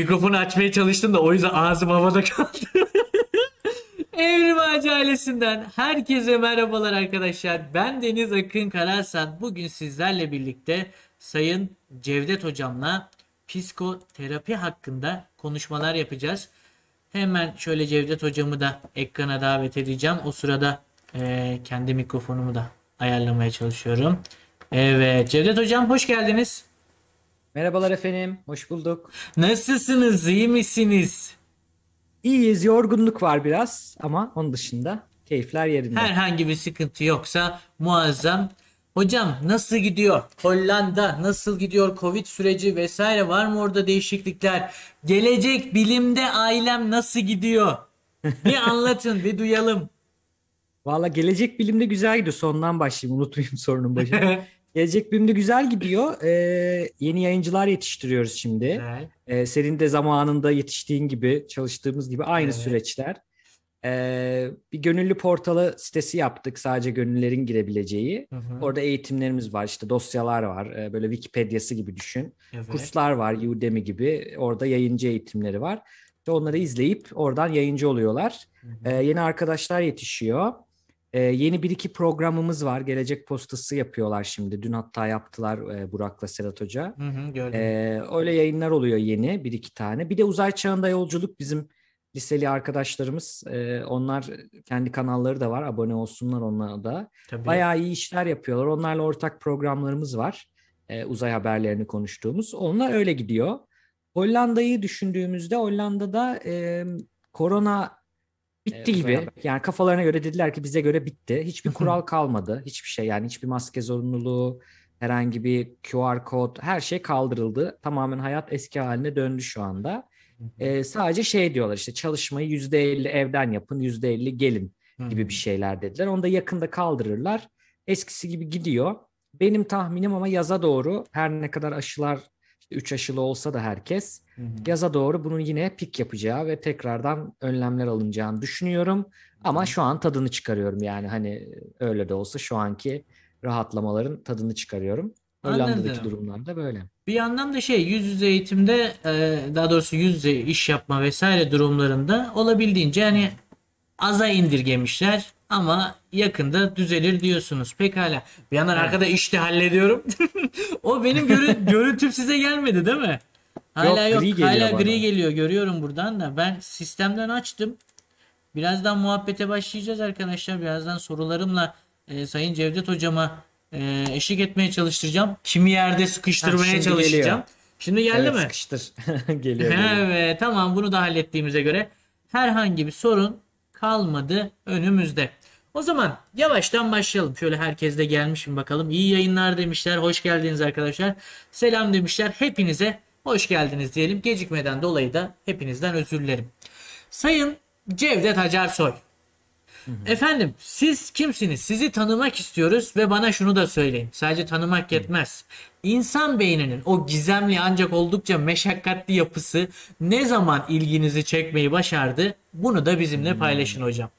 E mikrofonu açmaya çalıştım da o yüzden ağzım havada kaldı. Evrim Ağacı ailesinden herkese merhabalar arkadaşlar. Ben Deniz Akın Karasan. Bugün sizlerle birlikte Sayın Cevdet Hocam'la psikoterapi hakkında konuşmalar yapacağız. Hemen şöyle Cevdet Hocam'ı da ekrana davet edeceğim. O sırada eee, kendi mikrofonumu da ayarlamaya çalışıyorum. Evet Cevdet Hocam hoş geldiniz. Merhabalar efendim, hoş bulduk. Nasılsınız? iyi misiniz? İyiyiz, yorgunluk var biraz ama onun dışında keyifler yerinde. Herhangi bir sıkıntı yoksa muazzam. Hocam nasıl gidiyor? Hollanda nasıl gidiyor? Covid süreci vesaire var mı orada değişiklikler? Gelecek bilimde ailem nasıl gidiyor? Bir anlatın, bir duyalım. Valla gelecek bilimde güzel gidiyor. Sondan başlayayım, unutmayayım sorunun başına. gelecek bilimde güzel gidiyor. Ee, yeni yayıncılar yetiştiriyoruz şimdi. Güzel. Ee, senin de zamanında yetiştiğin gibi, çalıştığımız gibi aynı Evet. süreçler. Ee, bir gönüllü portalı sitesi yaptık sadece gönüllülerin girebileceği. Hı hı. Orada eğitimlerimiz var, işte dosyalar var, ee, böyle Wikipedia'sı gibi düşün. Evet. Kurslar var Udemy gibi. Orada yayıncı eğitimleri var. İşte onları izleyip oradan yayıncı oluyorlar. Hı hı. Ee, yeni arkadaşlar yetişiyor. Ee, yeni bir iki programımız var. Gelecek postası yapıyorlar şimdi. Dün hatta yaptılar e, Burak'la Sedat Hoca. Hı hı, gördüm. Ee, öyle yayınlar oluyor yeni bir iki tane. Bir de uzay çağında yolculuk bizim liseli arkadaşlarımız. Ee, onlar kendi kanalları da var. Abone olsunlar onlara da. Tabii. Bayağı iyi işler yapıyorlar. Onlarla ortak programlarımız var. Ee, uzay haberlerini konuştuğumuz. Onlar öyle gidiyor. Hollanda'yı düşündüğümüzde Hollanda'da e, korona bitti Evet, gibi. Yani kafalarına göre dediler ki bize göre bitti. Hiçbir kural kalmadı. Hiçbir şey yani hiçbir maske zorunluluğu, herhangi bir QR kod, her şey kaldırıldı. Tamamen hayat eski haline döndü şu anda. Ee, sadece şey diyorlar işte çalışmayı %50 evden yapın, %50 gelin gibi bir şeyler dediler. Onu da yakında kaldırırlar. Eskisi gibi gidiyor. Benim tahminim ama yaza doğru her ne kadar aşılar 3 aşılı olsa da herkes Hı hı. yaza doğru bunun yine pik yapacağı ve tekrardan önlemler alınacağını düşünüyorum. Ama şu an tadını çıkarıyorum yani hani öyle de olsa şu anki rahatlamaların tadını çıkarıyorum. Hollanda'daki durumlar da böyle. Bir yandan da şey yüz yüze eğitimde e, daha doğrusu yüz yüze iş yapma vesaire durumlarında olabildiğince hani aza indirgemişler ama yakında düzelir diyorsunuz. Pekala. Bir yandan Evet. arkada işte hallediyorum. o benim görü- görüntüm size gelmedi değil mi? Hala Yok, yok. gri geliyor hala bana. gri geliyor. Görüyorum buradan da. Ben sistemden açtım. Birazdan muhabbete başlayacağız arkadaşlar. Birazdan sorularımla e, Sayın Cevdet hocama e, eşlik etmeye çalıştıracağım. Kimi yerde sıkıştırmaya şimdi çalışacağım. geliyor. Şimdi geldi evet, mi? sıkıştır. geliyor. geliyor. Evet tamam bunu da hallettiğimize göre herhangi bir sorun kalmadı önümüzde. O zaman yavaştan başlayalım. Şöyle herkes de gelmişim bakalım. İyi yayınlar demişler. Hoş geldiniz arkadaşlar. Selam demişler. Hepinize hoş geldiniz diyelim. Gecikmeden dolayı da hepinizden özür dilerim. Sayın Cevdet Efendim siz kimsiniz? Sizi tanımak istiyoruz ve bana şunu da söyleyin. Sadece tanımak yetmez. İnsan beyninin o gizemli ancak oldukça meşakkatli yapısı ne zaman ilginizi çekmeyi başardı? Bunu da bizimle paylaşın hocam.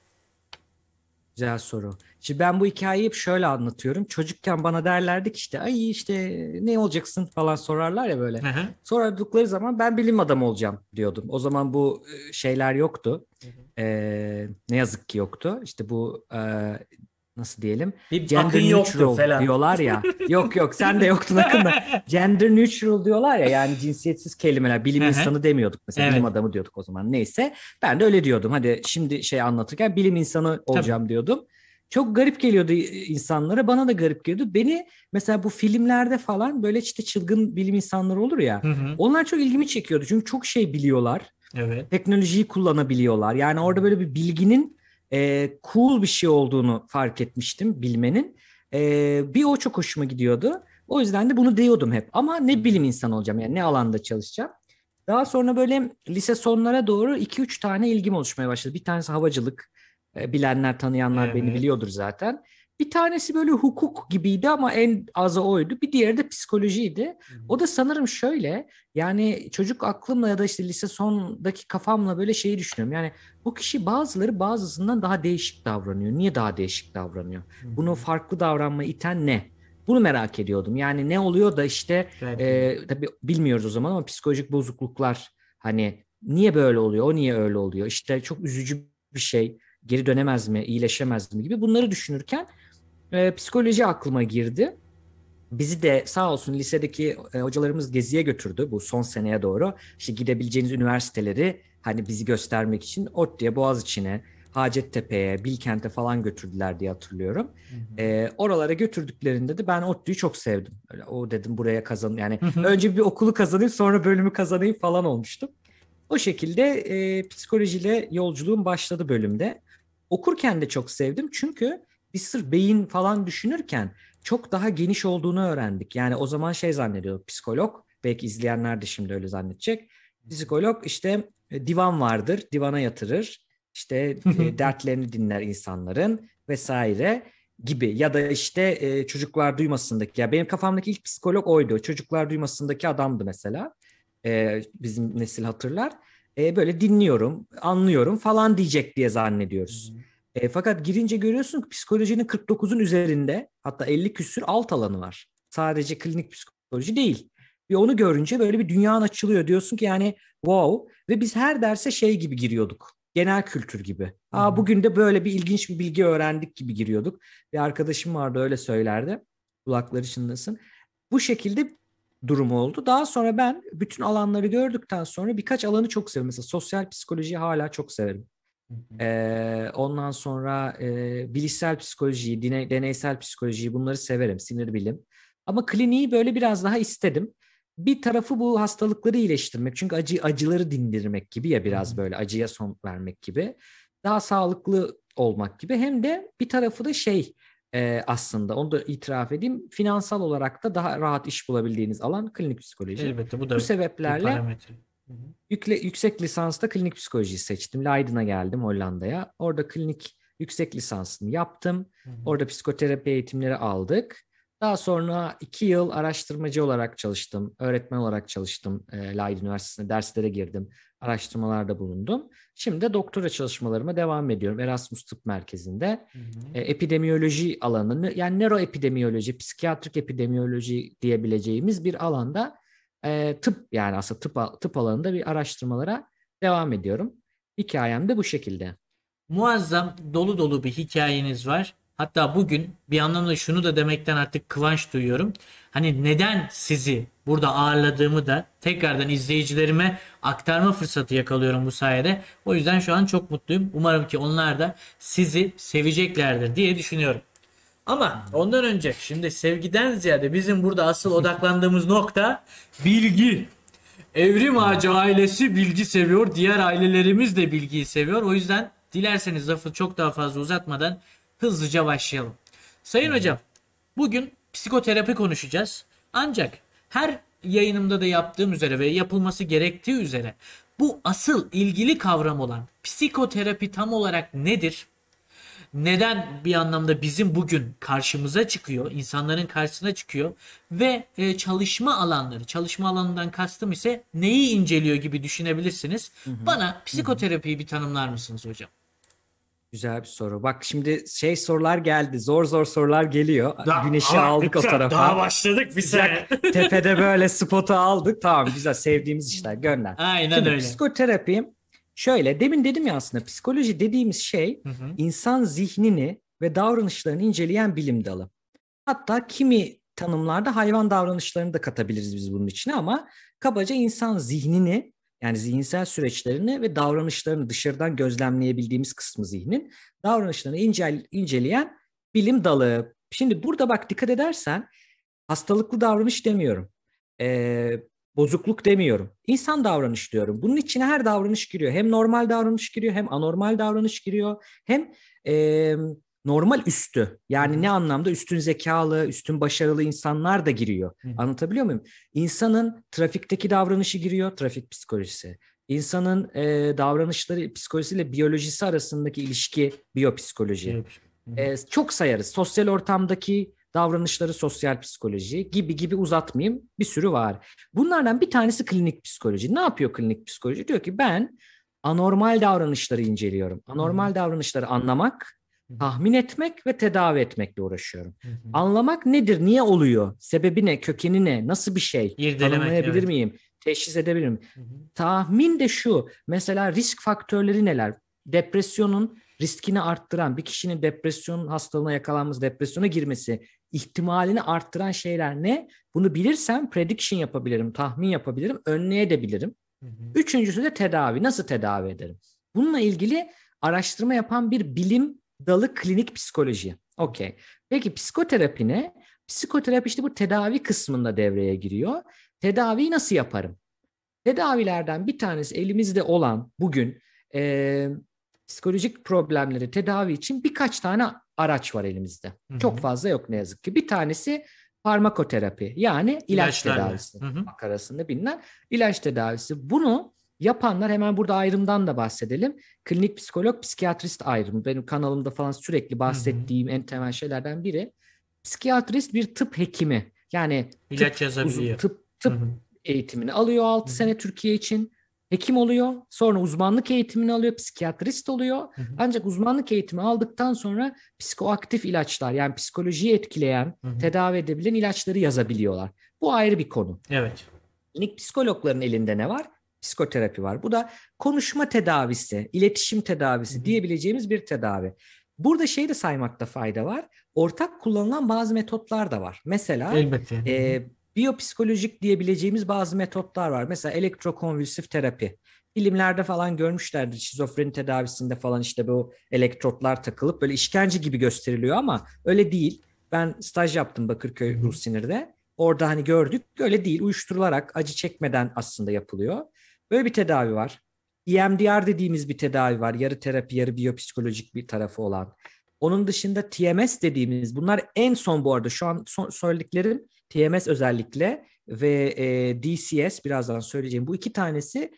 Güzel soru. Şimdi ben bu hikayeyi hep şöyle anlatıyorum. Çocukken bana derlerdi ki işte ay işte ne olacaksın falan sorarlar ya böyle. Hı hı. Sordukları zaman ben bilim adamı olacağım diyordum. O zaman bu e, şeyler yoktu. Ee, ne yazık ki yoktu. İşte bu e, nasıl diyelim? Bir Gender neutral falan. diyorlar ya. yok yok sen de yoktun akında. Gender neutral diyorlar ya yani cinsiyetsiz kelimeler. Bilim Hı hı. insanı demiyorduk mesela. Evet. Bilim adamı diyorduk o zaman. Neyse ben de öyle diyordum. Hadi şimdi şey anlatırken bilim insanı olacağım diyordum. Çok garip geliyordu insanlara. Bana da garip geliyordu. Beni mesela bu filmlerde falan böyle işte çılgın bilim insanları olur ya. Hı hı. Onlar çok ilgimi çekiyordu. Çünkü çok şey biliyorlar. Evet. Teknolojiyi kullanabiliyorlar. Yani orada böyle bir bilginin e, cool bir şey olduğunu fark etmiştim bilmenin. E, bir o çok hoşuma gidiyordu. O yüzden de bunu diyordum hep. Ama ne bilim insanı olacağım yani ne alanda çalışacağım. Daha sonra böyle lise sonlara doğru 2-3 tane ilgim oluşmaya başladı. Bir tanesi havacılık. E, bilenler tanıyanlar beni Evet. biliyordur zaten. Bir tanesi böyle hukuk gibiydi ama en azı oydu. Bir diğeri de psikolojiydi. O da sanırım şöyle yani çocuk aklımla ya da işte lise sondaki kafamla böyle şeyi düşünüyorum. Yani bu kişi bazıları bazısından daha değişik davranıyor. Niye daha değişik davranıyor? Bunu farklı davranma iten ne? Bunu merak ediyordum. Yani ne oluyor da işte e, tabii bilmiyoruz o zaman ama psikolojik bozukluklar hani niye böyle oluyor? O niye öyle oluyor? İşte çok üzücü bir şey. Geri dönemez mi? iyileşemez mi gibi bunları düşünürken e, psikoloji aklıma girdi. Bizi de sağ olsun lisedeki e, hocalarımız geziye götürdü bu son seneye doğru. İşte gidebileceğiniz üniversiteleri hani bizi göstermek için ODTÜ'ye, Boğaziçi'ne, Hacettepe'ye, Bilkent'e falan götürdüler diye hatırlıyorum. Hı hı. E, oralara götürdüklerinde de ben ODTÜ'yü çok sevdim. Öyle, o dedim buraya kazan yani Hı hı. önce bir okulu kazanayım sonra bölümü kazanayım falan olmuştum. O şekilde e, psikolojiyle yolculuğum başladı bölümde. Okurken de çok sevdim çünkü biz sırf beyin falan düşünürken çok daha geniş olduğunu öğrendik. Yani o zaman şey zannediyorduk psikolog belki izleyenler de şimdi öyle zannedecek. Psikolog işte e, divan vardır, divana yatırır. İşte e, dertlerini dinler insanların vesaire gibi ya da işte e, çocuklar duymasındaki ya benim kafamdaki ilk psikolog oydu. Çocuklar duymasındaki adamdı mesela. E, bizim nesil hatırlar. E, böyle dinliyorum, anlıyorum falan diyecek diye zannediyoruz. E, fakat girince görüyorsun ki psikolojinin 49'un üzerinde hatta 50 küsür alt alanı var. Sadece klinik psikoloji değil. Ve onu görünce böyle bir dünyanın açılıyor. Diyorsun ki yani wow ve biz her derse şey gibi giriyorduk. Genel kültür gibi. Hı Aa hı. bugün de böyle bir ilginç bir bilgi öğrendik gibi giriyorduk. Bir arkadaşım vardı öyle söylerdi. Kulakları çınlasın. Bu şekilde durum oldu. Daha sonra ben bütün alanları gördükten sonra birkaç alanı çok seviyorum. Mesela sosyal psikolojiyi hala çok severim. Ee, ondan sonra e, bilişsel psikolojiyi, dine- deneysel psikolojiyi bunları severim, sinir bilim. Ama kliniği böyle biraz daha istedim. Bir tarafı bu hastalıkları iyileştirmek. Çünkü acı acıları dindirmek gibi ya biraz böyle acıya son vermek gibi. Daha sağlıklı olmak gibi. Hem de bir tarafı da şey e, aslında onu da itiraf edeyim. Finansal olarak da daha rahat iş bulabildiğiniz alan klinik psikoloji. Elbette bu da Bu sebeplerle. Yükle, yüksek lisansta klinik psikolojiyi seçtim. Leiden'a geldim Hollanda'ya. Orada klinik yüksek lisansını yaptım. Hı hı. Orada psikoterapi eğitimleri aldık. Daha sonra iki yıl araştırmacı olarak çalıştım. Öğretmen olarak çalıştım. E, Leiden Üniversitesi'nde derslere girdim. Araştırmalarda bulundum. Şimdi de doktora çalışmalarıma devam ediyorum. Erasmus Tıp Merkezi'nde. Hı hı. E, epidemiyoloji alanını yani nöroepidemiyoloji, psikiyatrik epidemiyoloji diyebileceğimiz bir alanda e, tıp yani aslında tıp, tıp alanında bir araştırmalara devam ediyorum. Hikayem de bu şekilde. Muazzam dolu dolu bir hikayeniz var. Hatta bugün bir anlamda şunu da demekten artık kıvanç duyuyorum. Hani neden sizi burada ağırladığımı da tekrardan izleyicilerime aktarma fırsatı yakalıyorum bu sayede. O yüzden şu an çok mutluyum. Umarım ki onlar da sizi seveceklerdir diye düşünüyorum. Ama ondan önce şimdi sevgiden ziyade bizim burada asıl odaklandığımız nokta bilgi. Evrim Ağacı ailesi bilgi seviyor. Diğer ailelerimiz de bilgiyi seviyor. O yüzden dilerseniz lafı çok daha fazla uzatmadan hızlıca başlayalım. Sayın hocam, bugün psikoterapi konuşacağız. Ancak her yayınımda da yaptığım üzere ve yapılması gerektiği üzere bu asıl ilgili kavram olan psikoterapi tam olarak nedir? neden bir anlamda bizim bugün karşımıza çıkıyor, insanların karşısına çıkıyor ve e, çalışma alanları, çalışma alanından kastım ise neyi inceliyor gibi düşünebilirsiniz. Bana psikoterapiyi bir tanımlar mısınız hocam? Güzel bir soru. Bak şimdi şey sorular geldi. Zor zor sorular geliyor. Güneşi Ama aldık o tarafa. Daha başladık bir sene. Tepede böyle spotu aldık. Tamam güzel sevdiğimiz işler gönder. Aynen Şimdi öyle. psikoterapi şöyle demin dedim ya aslında psikoloji dediğimiz şey Hı hı. insan zihnini ve davranışlarını inceleyen bilim dalı. Hatta kimi tanımlarda hayvan davranışlarını da katabiliriz biz bunun içine ama kabaca insan zihnini yani zihinsel süreçlerini ve davranışlarını dışarıdan gözlemleyebildiğimiz kısmı zihnin davranışlarını incel, inceleyen bilim dalı. Şimdi burada bak dikkat edersen hastalıklı davranış demiyorum. Ee, bozukluk demiyorum. İnsan davranış diyorum. Bunun içine her davranış giriyor. Hem normal davranış giriyor, hem anormal davranış giriyor, hem e, normal üstü. Yani ne anlamda üstün zekalı, üstün başarılı insanlar da giriyor. Hı. Anlatabiliyor muyum? İnsanın trafikteki davranışı giriyor, trafik psikolojisi. İnsanın e, davranışları psikolojisiyle biyolojisi arasındaki ilişki biyopsikoloji. Hı. Ee, çok sayarız. Sosyal ortamdaki davranışları sosyal psikoloji gibi gibi uzatmayayım bir sürü var. Bunlardan bir tanesi klinik psikoloji. Ne yapıyor klinik psikoloji? Diyor ki ben anormal davranışları inceliyorum. Anormal davranışları anlamak Tahmin etmek ve tedavi etmekle uğraşıyorum. Hı hı. Anlamak nedir? Niye oluyor? Sebebi ne? Kökeni ne? Nasıl bir şey? İrdelemek, Tanımlayabilir evet. miyim? Teşhis edebilir miyim? Hı hı. Tahmin de şu. Mesela risk faktörleri neler? Depresyonun riskini arttıran, bir kişinin depresyon hastalığına yakalanması, depresyona girmesi ihtimalini arttıran şeyler ne? Bunu bilirsem prediction yapabilirim, tahmin yapabilirim, önleyebilirim. Hı hı. Üçüncüsü de tedavi. Nasıl tedavi ederim? Bununla ilgili araştırma yapan bir bilim dalı klinik psikoloji. Okey. Peki psikoterapi ne? Psikoterapi işte bu tedavi kısmında devreye giriyor. Tedaviyi nasıl yaparım? Tedavilerden bir tanesi elimizde olan bugün eee, psikolojik problemleri tedavi için birkaç tane araç var elimizde. Hı hı. Çok fazla yok ne yazık ki. Bir tanesi farmakoterapi yani ilaç İlaçlarla. tedavisi. Hı hı. Halk arasında bilinen ilaç tedavisi. Bunu yapanlar hemen burada ayrımdan da bahsedelim. Klinik psikolog, psikiyatrist ayrımı. Benim kanalımda falan sürekli bahsettiğim en temel şeylerden biri. Psikiyatrist bir tıp hekimi. Yani İlaç tıp, yazabiliyor. uzun- tıp, tıp Hı hı. eğitimini alıyor 6 Hı hı. sene Türkiye için. Hekim oluyor. Sonra uzmanlık eğitimini alıyor. Psikiyatrist oluyor. Hı hı. Ancak uzmanlık eğitimi aldıktan sonra psikoaktif ilaçlar yani psikolojiyi etkileyen, Hı hı. tedavi edebilen ilaçları yazabiliyorlar. Bu ayrı bir konu. Evet. Klinik psikologların elinde ne var? Psikoterapi var. Bu da konuşma tedavisi, iletişim tedavisi Hı hı. diyebileceğimiz bir tedavi. Burada şey de saymakta fayda var. Ortak kullanılan bazı metotlar da var. Mesela Elbette. E, biyopsikolojik diyebileceğimiz bazı metotlar var. Mesela elektrokonvülsif terapi. Filmlerde falan görmüşlerdir. Şizofreni tedavisinde falan işte bu elektrotlar takılıp böyle işkence gibi gösteriliyor ama öyle değil. Ben staj yaptım Bakırköy. Ruh Sinir'de. Orada hani gördük. Öyle değil. Uyuşturularak acı çekmeden aslında yapılıyor. Böyle bir tedavi var. EMDR dediğimiz bir tedavi var. Yarı terapi, yarı biyopsikolojik bir tarafı olan. Onun dışında TMS dediğimiz bunlar en son bu arada şu an son söylediklerim TMS özellikle ve e, DCS birazdan söyleyeceğim bu iki tanesi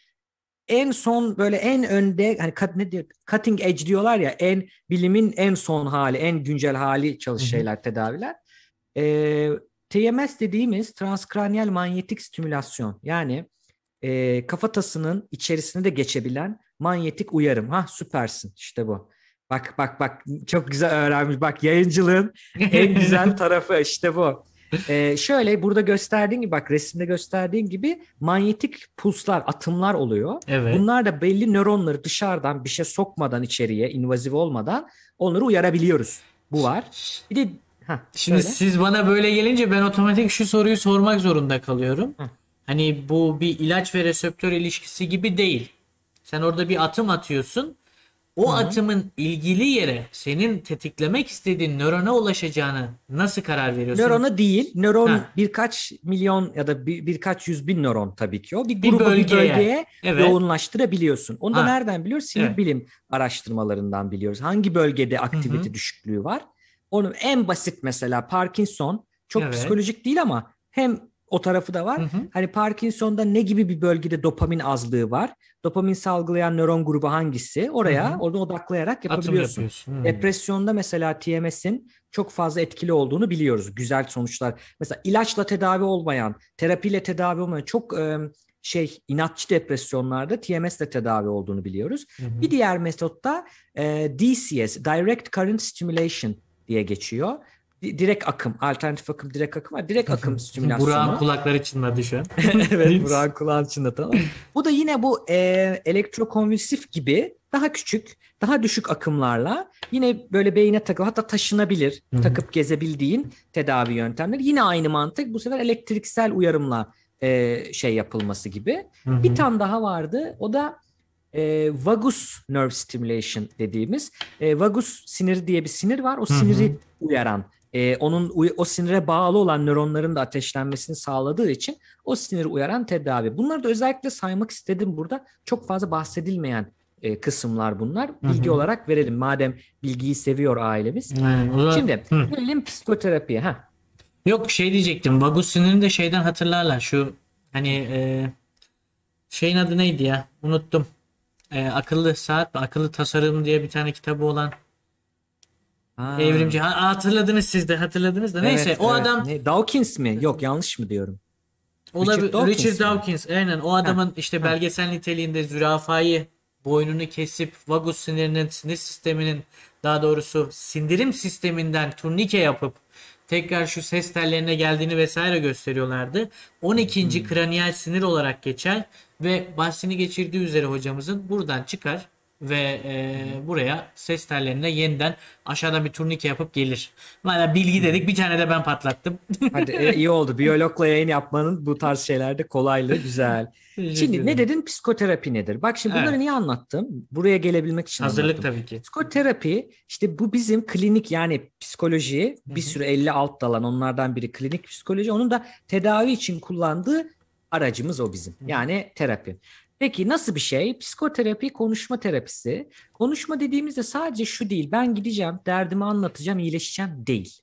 en son böyle en önde hani cut, ne diyor cutting edge diyorlar ya en bilimin en son hali en güncel hali çalış şeyler tedaviler. E, TMS dediğimiz transkranyal manyetik stimülasyon yani e, kafatasının içerisine de geçebilen manyetik uyarım. Ha süpersin işte bu. Bak bak bak çok güzel öğrenmiş. Bak yayıncılığın en güzel tarafı işte bu. Ee, şöyle burada gösterdiğin gibi bak resimde gösterdiğin gibi manyetik pulslar, atımlar oluyor. Evet. Bunlar da belli nöronları dışarıdan bir şey sokmadan içeriye, invazif olmadan onları uyarabiliyoruz. Bu var. Bir de ha Şimdi söyle. siz bana böyle gelince ben otomatik şu soruyu sormak zorunda kalıyorum. Hı. Hani bu bir ilaç ve reseptör ilişkisi gibi değil. Sen orada bir atım atıyorsun. O Hı hı. atımın ilgili yere senin tetiklemek istediğin nörona ulaşacağını nasıl karar veriyorsun? Nörona değil, nöron Ha. birkaç milyon ya da bir, birkaç yüz bin nöron tabii ki o. Bir Bir gruba, bir bölgeye. bölgeye Evet. yoğunlaştırabiliyorsun. Onu da Ha. nereden biliyoruz? Sinir Evet. bilim araştırmalarından biliyoruz. Hangi bölgede aktivite Hı düşüklüğü var? Onu en basit mesela Parkinson çok Evet. psikolojik değil ama hem o tarafı da var. Hı hı. Hani Parkinson'da ne gibi bir bölgede dopamin azlığı var? Dopamin salgılayan nöron grubu hangisi? Oraya Hı hı. orada odaklayarak yapabiliyorsun. Hı. Depresyonda mesela TMS'in çok fazla etkili olduğunu biliyoruz. Güzel sonuçlar. Mesela ilaçla tedavi olmayan, terapiyle tedavi olmayan çok e, şey inatçı depresyonlarda TMS ile tedavi olduğunu biliyoruz. Hı hı. Bir diğer metotta e, DCS, Direct Current Stimulation diye geçiyor. Di- Direkt akım, alternatif akım, direkt akım var. Direkt akım stimülasyonu. Burak'ın kulakları çınladı şu an. evet Burak'ın kulağın içinde tamam. Bu da yine bu e, elektrokonvülsif gibi daha küçük, daha düşük akımlarla yine böyle beyine takıp hatta taşınabilir, Hı hı. takıp gezebildiğin tedavi yöntemleri. Yine aynı mantık bu sefer elektriksel uyarımla e, şey yapılması gibi. Hı hı. Bir tane daha vardı. O da e, vagus nerve stimulation dediğimiz. E, vagus siniri diye bir sinir var. O hı. siniri uyaran, e, onun o sinire bağlı olan nöronların da ateşlenmesini sağladığı için o siniri uyaran tedavi. Bunları da özellikle saymak istedim burada. Çok fazla bahsedilmeyen e, kısımlar bunlar. Bilgi hı. olarak verelim. Madem bilgiyi seviyor ailemiz. O zaman- Şimdi Hı. gelelim psikoterapiye. Ha. Yok şey diyecektim. Vagus sinirini de şeyden hatırlarlar. Şu hani e, şeyin adı neydi ya? Unuttum. E, akıllı saat? Akıllı tasarım diye bir tane kitabı olan Ha. evrimci. Ha, hatırladınız siz de hatırladınız da. Neyse Evet, o evet. adam Ne, Dawkins mi? Yok yanlış mı diyorum? olabilir. Richard Dawkins Richard mi? Dawkins. Aynen o adamın işte belgesel niteliğinde zürafayı boynunu kesip vagus sinirinin sinir sisteminin daha doğrusu sindirim sisteminden turnike yapıp tekrar şu ses tellerine geldiğini vesaire gösteriyorlardı. 12. kraniyal sinir olarak geçer ve bahsini geçirdiği üzere hocamızın buradan çıkar ve e, buraya ses tellerine yeniden aşağıdan bir turnike yapıp gelir. Valla bilgi dedik bir tane de ben patlattım. Hadi e, iyi oldu. Biyologla yayın yapmanın bu tarz şeylerde kolaylığı güzel. Şimdi ne dedin? Psikoterapi nedir? Bak şimdi bunları Evet. niye anlattım? Buraya gelebilmek için Hazırlık anlattım. tabii ki. Psikoterapi işte bu bizim klinik yani psikoloji bir sürü 50 alt dalan onlardan biri klinik psikoloji. Onun da tedavi için kullandığı aracımız o bizim. Yani terapi. Peki nasıl bir şey? Psikoterapi konuşma terapisi. Konuşma dediğimizde sadece şu değil. Ben gideceğim, derdimi anlatacağım, iyileşeceğim değil.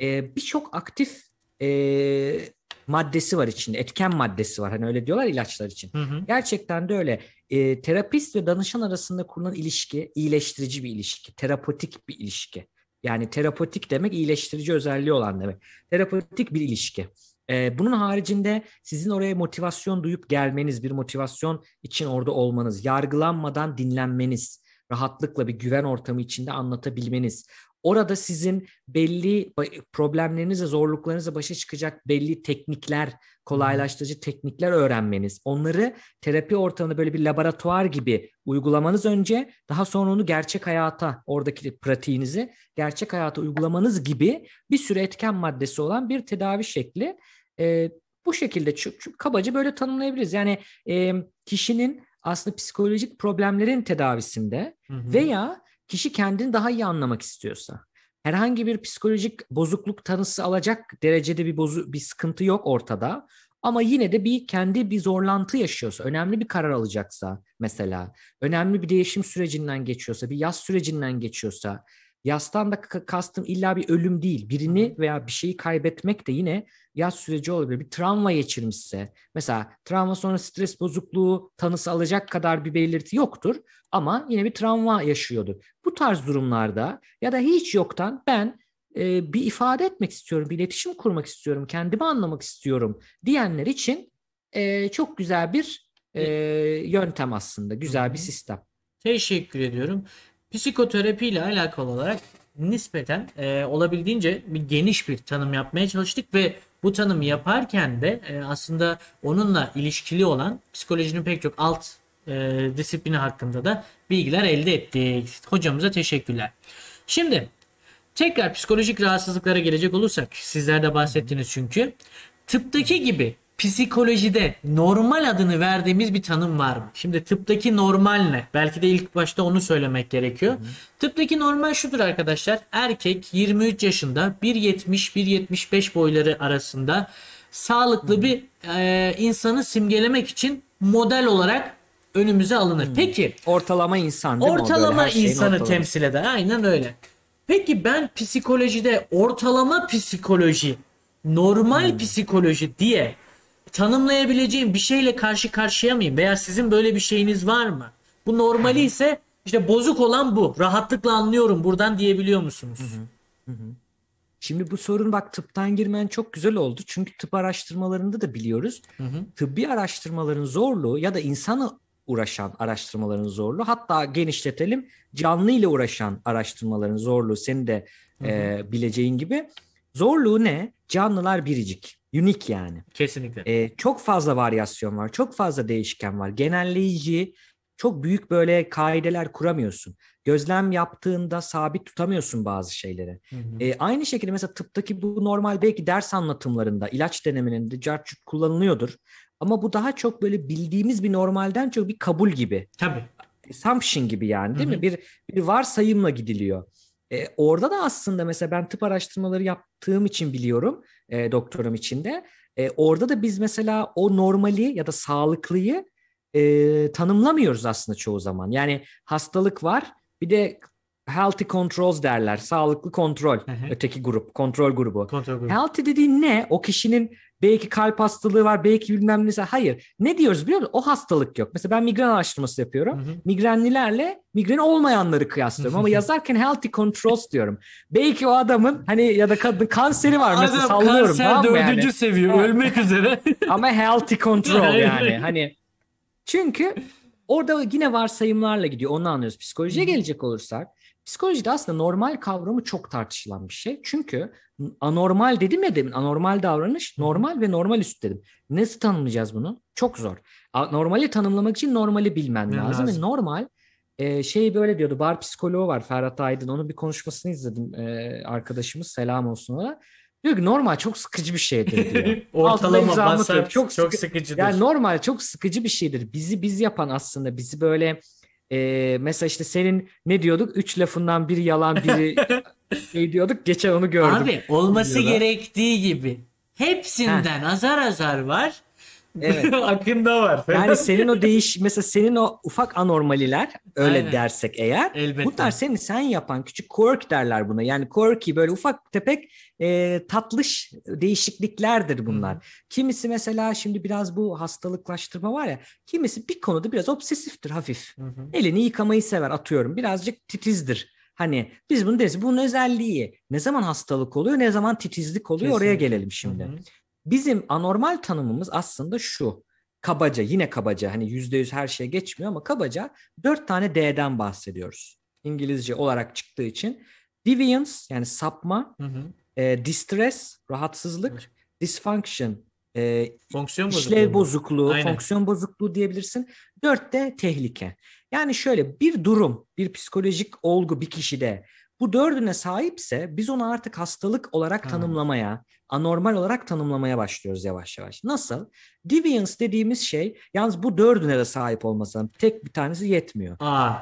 Ee, Birçok aktif e, maddesi var içinde. Etken maddesi var. Hani öyle diyorlar ilaçlar için. Hı hı. Gerçekten de öyle. E, terapist ve danışan arasında kurulan ilişki iyileştirici bir ilişki, terapotik bir ilişki. Yani terapotik demek iyileştirici özelliği olan demek. Terapotik bir ilişki. E, bunun haricinde sizin oraya motivasyon duyup gelmeniz, bir motivasyon için orada olmanız, yargılanmadan dinlenmeniz, rahatlıkla bir güven ortamı içinde anlatabilmeniz, orada sizin belli problemlerinizle, zorluklarınızla başa çıkacak belli teknikler, kolaylaştırıcı teknikler öğrenmeniz, onları terapi ortamında böyle bir laboratuvar gibi uygulamanız önce, daha sonra onu gerçek hayata, oradaki pratiğinizi gerçek hayata uygulamanız gibi bir sürü etken maddesi olan bir tedavi şekli. Ee, bu şekilde kabaca böyle tanımlayabiliriz. Yani e, kişinin aslında psikolojik problemlerin tedavisinde Hı hı. veya kişi kendini daha iyi anlamak istiyorsa, herhangi bir psikolojik bozukluk tanısı alacak derecede bir bozu bir sıkıntı yok ortada. Ama yine de bir kendi bir zorlantı yaşıyorsa, önemli bir karar alacaksa mesela, önemli bir değişim sürecinden geçiyorsa, bir yaz sürecinden geçiyorsa, yastan da ka- kastım illa bir ölüm değil, birini veya bir şeyi kaybetmek de yine yaz süreci olabilir. Bir travma geçirmişse, mesela travma sonra stres bozukluğu tanısı alacak kadar bir belirti yoktur ama yine bir travma yaşıyordur. Bu tarz durumlarda ya da hiç yoktan ben e, bir ifade etmek istiyorum, bir iletişim kurmak istiyorum, kendimi anlamak istiyorum diyenler için e, çok güzel bir e, yöntem aslında, güzel bir sistem. Teşekkür ediyorum. Psikoterapi ile alakalı olarak nispeten e, olabildiğince bir geniş bir tanım yapmaya çalıştık ve bu tanımı yaparken de e, aslında onunla ilişkili olan psikolojinin pek çok alt e, disiplini hakkında da bilgiler elde ettik. Hocamıza teşekkürler. Şimdi tekrar psikolojik rahatsızlıklara gelecek olursak sizler de bahsettiniz çünkü tıptaki gibi psikolojide normal adını verdiğimiz bir tanım var mı? Şimdi tıptaki normal ne? Belki de ilk başta onu söylemek gerekiyor. Tıptaki normal şudur arkadaşlar. Erkek 23 yaşında 1.70-1.75 boyları arasında sağlıklı bir e, insanı simgelemek için model olarak önümüze alınır. Peki Ortalama insan değil mi ortalama şeyin insanı ortalaması. temsil eder. Aynen öyle. Peki ben psikolojide ortalama psikoloji, normal psikoloji diye tanımlayabileceğim bir şeyle karşı karşıya mıyım? Veya sizin böyle bir şeyiniz var mı? Bu normali ise işte bozuk olan bu. Rahatlıkla anlıyorum buradan diyebiliyor musunuz? Şimdi bu sorun bak tıptan girmen çok güzel oldu. Çünkü tıp araştırmalarında da biliyoruz. Hı hı. Tıbbi araştırmaların zorluğu ya da insanı uğraşan araştırmaların zorluğu hatta genişletelim canlı ile uğraşan araştırmaların zorluğu senin de e, bileceğin gibi. Zorluğu ne? Canlılar biricik. Unique yani. Kesinlikle. E, çok fazla varyasyon var. Çok fazla değişken var. Genelleyici çok büyük böyle kaideler kuramıyorsun. Gözlem yaptığında sabit tutamıyorsun bazı şeyleri. Hı hı. E, aynı şekilde mesela tıptaki bu normal belki ders anlatımlarında, ilaç denemelerinde cart curt kullanılıyordur. Ama bu daha çok böyle bildiğimiz bir normalden çok bir kabul gibi. Tabii. Assumption gibi yani değil Hı hı. mi? Bir, bir varsayımla gidiliyor. E, orada da aslında mesela ben tıp araştırmaları yaptığım için biliyorum e, doktoram içinde. E, orada da biz mesela o normali ya da sağlıklıyı e, tanımlamıyoruz aslında çoğu zaman. Yani hastalık var bir de healthy controls derler. Sağlıklı kontrol. Hı hı. Öteki grup, kontrol grubu. Kontrol grubu. Healthy dediğin ne? O kişinin belki kalp hastalığı var, belki bilmem nesi. Hayır. Ne diyoruz biliyor musun? O hastalık yok. Mesela ben migren araştırması yapıyorum. Hı hı. Migrenlilerle migreni olmayanları kıyaslıyorum. Ama yazarken healthy controls diyorum. Belki o adamın hani ya da kadın kanseri var mesela Adam sallıyorum. kanser tamam dördüncü yani? seviye Evet. ölmek üzere. Ama healthy control yani. Hani çünkü orada yine varsayımlarla gidiyor. Onu anlıyoruz. Psikolojiye gelecek olursak psikolojide aslında normal kavramı çok tartışılan bir şey. Çünkü anormal dedim ya demin anormal davranış normal ve normal üst dedim. Nasıl tanımlayacağız bunu? Çok zor. Normali tanımlamak için normali Bilmen lazım. lazım. Ve normal e, şey böyle diyordu. Bar psikoloğu var Ferhat Aydın. Onun bir konuşmasını izledim. E, arkadaşımız selam olsun ona. Diyor ki normal çok sıkıcı bir şeydir diyor. Ortalama basar çok, Çok çok sıkı- sıkıcıdır. Yani normal çok sıkıcı bir şeydir. Bizi biz yapan aslında bizi böyle e, mesela işte senin ne diyorduk? Üç lafından biri yalan biri şey diyorduk. Geçen onu gördüm. Abi olması gerektiği gibi. Hepsinden azar azar var. Evet. Akında var. Yani senin o değiş mesela senin o ufak anormaliler öyle Aynen. dersek eğer Elbette. bunlar seni sen yapan küçük quirk derler buna. Yani quirky böyle ufak tepek e, tatlış değişikliklerdir bunlar. Kimisi mesela şimdi biraz bu hastalıklaştırma var ya kimisi bir konuda biraz obsesiftir hafif. Hı hı. Elini yıkamayı sever atıyorum. Birazcık titizdir. Hani biz bunu deriz. Bunun özelliği ne zaman hastalık oluyor ne zaman titizlik oluyor oraya Kesinlikle. gelelim şimdi. Hı hı. Bizim anormal tanımımız aslında şu. Kabaca yine kabaca hani yüzde yüz her şey geçmiyor ama kabaca dört tane D'den bahsediyoruz. İngilizce olarak çıktığı için. Deviance yani sapma, Hı hı. e, distress, rahatsızlık, dysfunction, e, Fonksiyon işlev bozukluğu, Aynen. fonksiyon bozukluğu diyebilirsin. Dört de tehlike. Yani şöyle bir durum, bir psikolojik olgu bir kişide bu dördüne sahipse biz onu artık hastalık olarak Ha. tanımlamaya, anormal olarak tanımlamaya başlıyoruz yavaş yavaş. Nasıl? Deviance dediğimiz şey yalnız bu dördüne de sahip olmasın. Tek bir tanesi yetmiyor. Aa.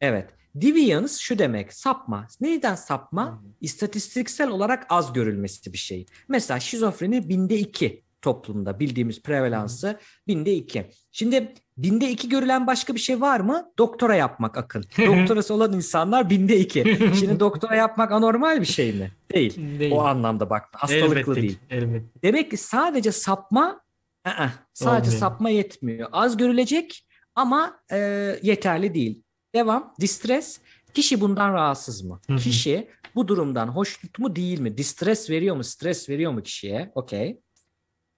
Evet. Deviance şu demek sapma. Neyden sapma? İstatistiksel olarak az görülmesi bir şey. Mesela şizofreni binde iki toplumda bildiğimiz prevalansı binde iki. Şimdi binde iki görülen başka bir şey var mı? Doktora yapmak akın. Doktorası olan insanlar binde iki. Şimdi doktora yapmak anormal bir şey mi? Değil. Değil. O anlamda bak hastalıklı Elbette, değil. Elbette. Demek ki sadece sapma ı-ı, sadece Olmuyor. sapma yetmiyor. Az görülecek ama e, yeterli değil. Devam. Distress. Kişi bundan rahatsız mı? Kişi bu durumdan hoşnut mu değil mi? Distress veriyor mu? Stres veriyor mu kişiye? Okey.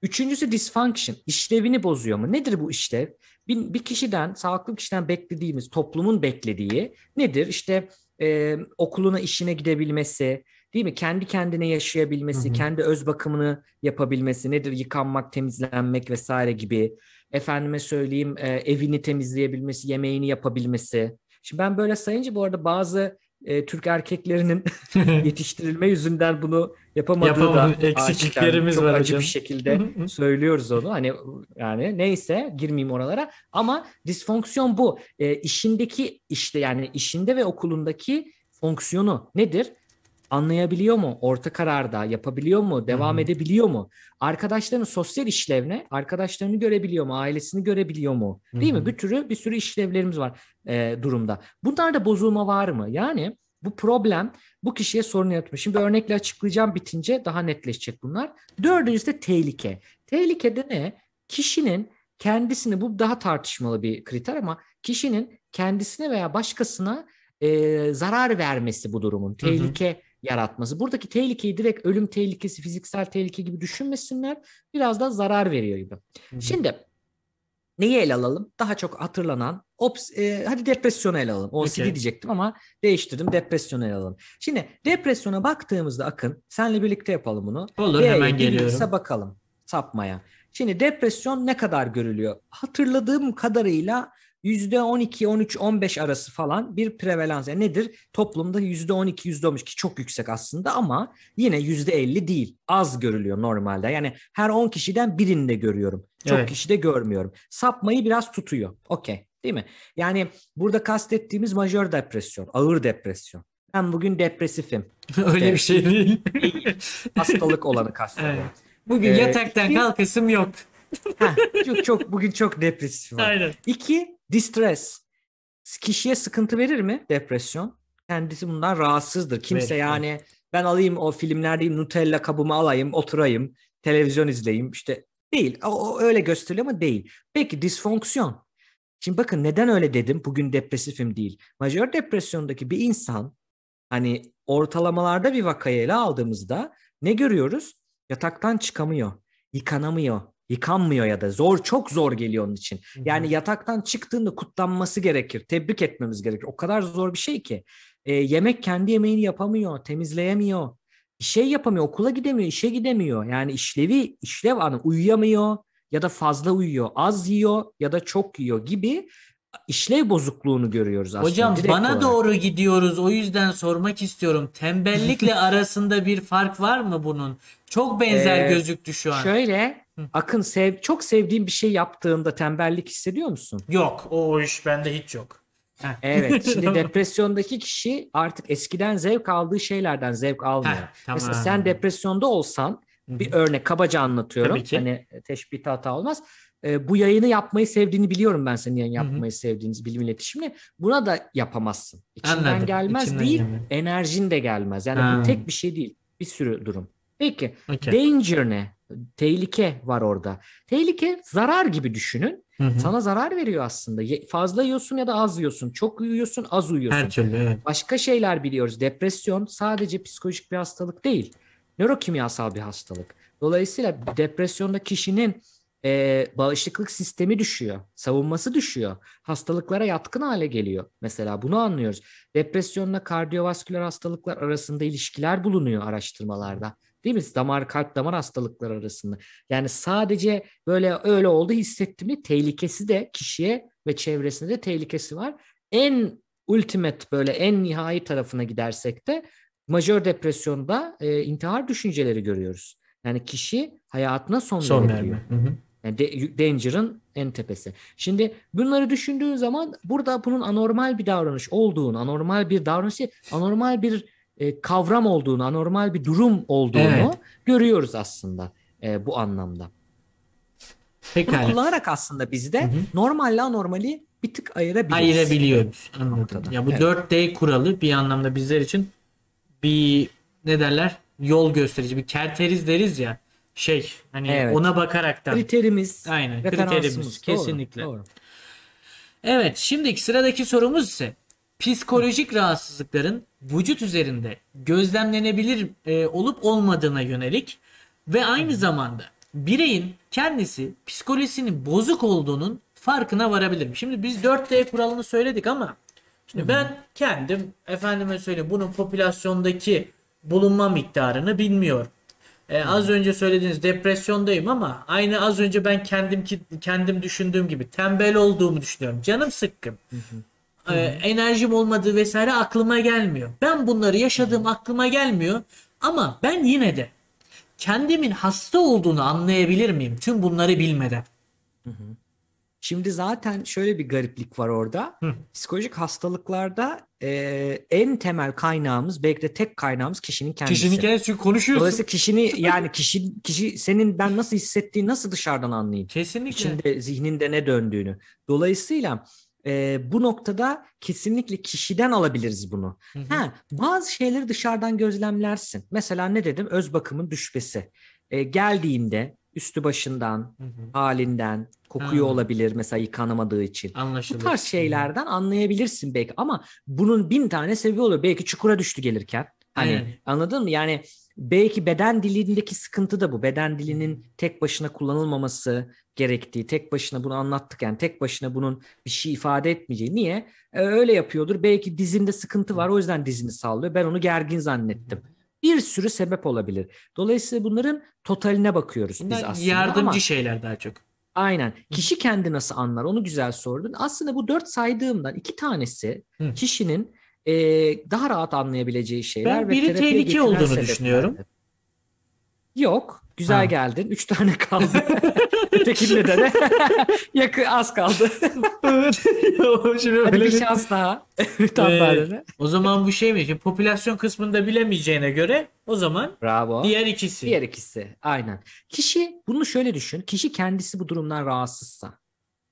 Üçüncüsü dysfunction. İşlevini bozuyor mu? Nedir bu işlev? Bir, bir kişiden, sağlıklı kişiden beklediğimiz, toplumun beklediği nedir? İşte e, okuluna, işine gidebilmesi, değil mi? Kendi kendine yaşayabilmesi, Hı hı. kendi öz bakımını yapabilmesi, nedir? Yıkanmak, temizlenmek vesaire gibi. Efendime söyleyeyim, e, evini temizleyebilmesi, yemeğini yapabilmesi. Şimdi ben böyle sayınca bu arada bazı e, Türk erkeklerinin yetiştirilme yüzünden bunu yapamadığı Yapamadı, da eksikliklerimiz aşikar. Var acı hocam. bir şekilde söylüyoruz onu. Hani yani neyse girmeyeyim oralara ama disfonksiyon bu. E, işindeki işte yani işinde ve okulundaki fonksiyonu nedir? Anlayabiliyor mu? Orta kararda yapabiliyor mu? Devam Hı hı. edebiliyor mu? Arkadaşlarının sosyal işlevne, arkadaşlarını görebiliyor mu? Ailesini görebiliyor mu? Değil Hı mi? hı. Bir türü bir sürü işlevlerimiz var e, durumda. Bunlarda bozulma var mı? Yani bu problem bu kişiye sorun yaratmış. Şimdi bir örnekle açıklayacağım bitince daha netleşecek bunlar. Dördüncüsü de tehlike. Tehlikede ne? Kişinin kendisini bu daha tartışmalı bir kriter ama kişinin kendisine veya başkasına e, zarar vermesi bu durumun. Tehlike yaratması. Buradaki tehlikeyi direkt ölüm tehlikesi, fiziksel tehlike gibi düşünmesinler. Biraz da zarar veriyor gibi. Şimdi neyi ele alalım? Daha çok hatırlanan ops, e, hadi depresyonu ele alalım. OCD Okey. diyecektim ama değiştirdim. Depresyonu ele alalım. Şimdi depresyona baktığımızda Akın senle birlikte yapalım bunu. Olur D'ye hemen geliyorum. bakalım sapmaya. Şimdi depresyon ne kadar görülüyor? Hatırladığım kadarıyla %12, 13, 15 arası falan bir prevalans. Yani nedir? Toplumda %12, %15 ki çok yüksek aslında ama yine %50 değil. Az görülüyor normalde. Yani her 10 kişiden birinde görüyorum. Çok Evet. kişide görmüyorum. Sapmayı biraz tutuyor. Okey. Değil mi? Yani burada kastettiğimiz majör depresyon, ağır depresyon. Ben bugün depresifim. Öyle bir şey değil. Hastalık olanı kastediyorum. Evet. Bugün Ee, yataktan iki- kalkasım yok. Heh, çok çok bugün çok depresif var. Aynen. İki, distress. Kişiye sıkıntı verir mi depresyon? Kendisi bundan rahatsızdır. Kimse Verir, yani ben alayım o filmlerdeyim Nutella kabımı alayım, oturayım, televizyon izleyeyim. İşte değil. O, o öyle gösteriliyor ama değil. Peki disfonksiyon. Şimdi bakın neden öyle dedim? Bugün depresifim değil. Majör depresyondaki bir insan hani ortalamalarda bir vakayı ele aldığımızda ne görüyoruz? Yataktan çıkamıyor, yıkanamıyor, Yıkanmıyor ya da zor çok zor geliyor onun için. Yani yataktan çıktığında kutlanması gerekir. Tebrik etmemiz gerekir. O kadar zor bir şey ki. E, yemek kendi yemeğini yapamıyor, temizleyemiyor. Bir şey yapamıyor, okula gidemiyor, işe gidemiyor. Yani işlevi, işlev anı uyuyamıyor ya da fazla uyuyor, az yiyor ya da çok yiyor gibi işlev bozukluğunu görüyoruz aslında. Hocam direkt bana olarak. doğru gidiyoruz. O yüzden sormak istiyorum. Tembellikle arasında bir fark var mı bunun? Çok benzer Ee, gözüktü şu an. Şöyle Akın sev, çok sevdiğin bir şey yaptığında tembellik hissediyor musun? Yok, o iş bende hiç yok. Heh. Evet. Şimdi depresyondaki kişi artık eskiden zevk aldığı şeylerden zevk almıyor. Heh, tamam. Mesela sen depresyonda olsan bir örnek kabaca anlatıyorum. Hani teşbihte hata olmaz. Ee, bu yayını yapmayı sevdiğini biliyorum ben senin yayın yapmayı sevdiğiniz bilim iletişimini. Buna da yapamazsın. İçinden Anladım, gelmez içinden değil, gelmez. enerjin de gelmez. Yani Ha. bu tek bir şey değil. Bir sürü durum. Peki Okey. danger ne? Tehlike var orada. Tehlike zarar gibi düşünün. Hı hı. Sana zarar veriyor aslında. Fazla yiyorsun ya da az yiyorsun. Çok uyuyorsun, az uyuyorsun. Her türlü evet. Başka şeyler biliyoruz. Depresyon sadece psikolojik bir hastalık değil. Nörokimyasal bir hastalık. Dolayısıyla depresyonda kişinin e, bağışıklık sistemi düşüyor. Savunması düşüyor. Hastalıklara yatkın hale geliyor. Mesela bunu anlıyoruz. Depresyonla kardiyovasküler hastalıklar arasında ilişkiler bulunuyor araştırmalarda. Değil mi? Damar, kalp damar hastalıkları arasında. Yani sadece böyle öyle oldu hissetti mi tehlikesi de kişiye ve çevresinde de tehlikesi var. En ultimate böyle en nihai tarafına gidersek de majör depresyonda e, intihar düşünceleri görüyoruz. Yani kişi hayatına son, Son verme. Hı. Yani de- danger'ın en tepesi. Şimdi bunları düşündüğün zaman burada bunun anormal bir davranış olduğunu, anormal bir davranış, değil, anormal bir e, kavram olduğunu, anormal bir durum olduğunu Evet. görüyoruz aslında e, bu anlamda. Bunu Pekala. kullanarak aslında biz de normalle anormali bir tık ayırabiliriz. Ayırabiliyoruz. Anladım. Ya bu Evet. 4D kuralı bir anlamda bizler için bir ne derler? Yol gösterici. Bir kerteriz deriz ya. Şey hani Evet. ona bakaraktan. Kriterimiz, Aynen, kriterimiz, Doğru, kesinlikle. doğru. Evet, şimdiki sıradaki sorumuz ise psikolojik rahatsızlıkların vücut üzerinde gözlemlenebilir e, olup olmadığına yönelik ve aynı zamanda bireyin kendisi psikolojisinin bozuk olduğunun farkına varabilir? Şimdi biz 4D kuralını söyledik ama şimdi ben kendim efendime söyleyeyim bunun popülasyondaki bulunma miktarını bilmiyorum. Ee, az önce söylediğiniz depresyondayım ama aynı az önce ben kendim ki kendim düşündüğüm gibi tembel olduğumu düşünüyorum. Canım sıkkın. Ee, enerjim olmadığı vesaire aklıma gelmiyor. Ben bunları yaşadığım aklıma gelmiyor ama ben yine de kendimin hasta olduğunu anlayabilir miyim tüm bunları bilmeden? Şimdi zaten şöyle bir gariplik var orada. Hı. Psikolojik hastalıklarda e, en temel kaynağımız belki de tek kaynağımız kişinin kendisi. Kişinin kendisi çünkü konuşuyorsun. Dolayısıyla kişini yani kişi kişi senin ben nasıl hissettiğini nasıl dışarıdan anlayayım? Kesinlikle. İçinde zihninde ne döndüğünü. Dolayısıyla e, bu noktada kesinlikle kişiden alabiliriz bunu. Hı hı. Ha, bazı şeyleri dışarıdan gözlemlersin. Mesela ne dedim? Öz bakımın düşmesi. E, geldiğinde üstü başından, Hı hı. halinden, kokuyor Ha. olabilir mesela yıkanamadığı için. Bu Anlaşılır. tarz şeylerden anlayabilirsin belki ama bunun bin tane sebebi olur. Belki çukura düştü gelirken. Hani Aynen. anladın mı? Yani belki beden dilindeki sıkıntı da bu. Beden dilinin tek başına kullanılmaması gerektiği, tek başına bunu anlattık yani tek başına bunun bir şey ifade etmeyeceği. Niye? Ee, öyle yapıyordur. Belki dizinde sıkıntı var o yüzden dizini sallıyor. Ben onu gergin zannettim. Bir sürü sebep olabilir. Dolayısıyla bunların totaline bakıyoruz biz Bunlar aslında yardımcı ama şeyler daha çok. aynen kişi kendi nasıl anlar onu güzel sordun. Aslında bu dört saydığımdan iki tanesi Hı. kişinin e, daha rahat anlayabileceği şeyler Ben ve biri terapiye tehlike olduğunu düşünüyorum. Yok. Güzel Ha. geldin. Üç tane kaldı. Ötekinde de yakı az kaldı. evet. Şimdi Hadi bir şans daha. Tam Ee. O zaman bu şey mi? Şimdi popülasyon kısmında bilemeyeceğine göre o zaman Bravo. diğer ikisi. Diğer ikisi. Aynen. Kişi bunu şöyle düşün. Kişi kendisi bu durumdan rahatsızsa.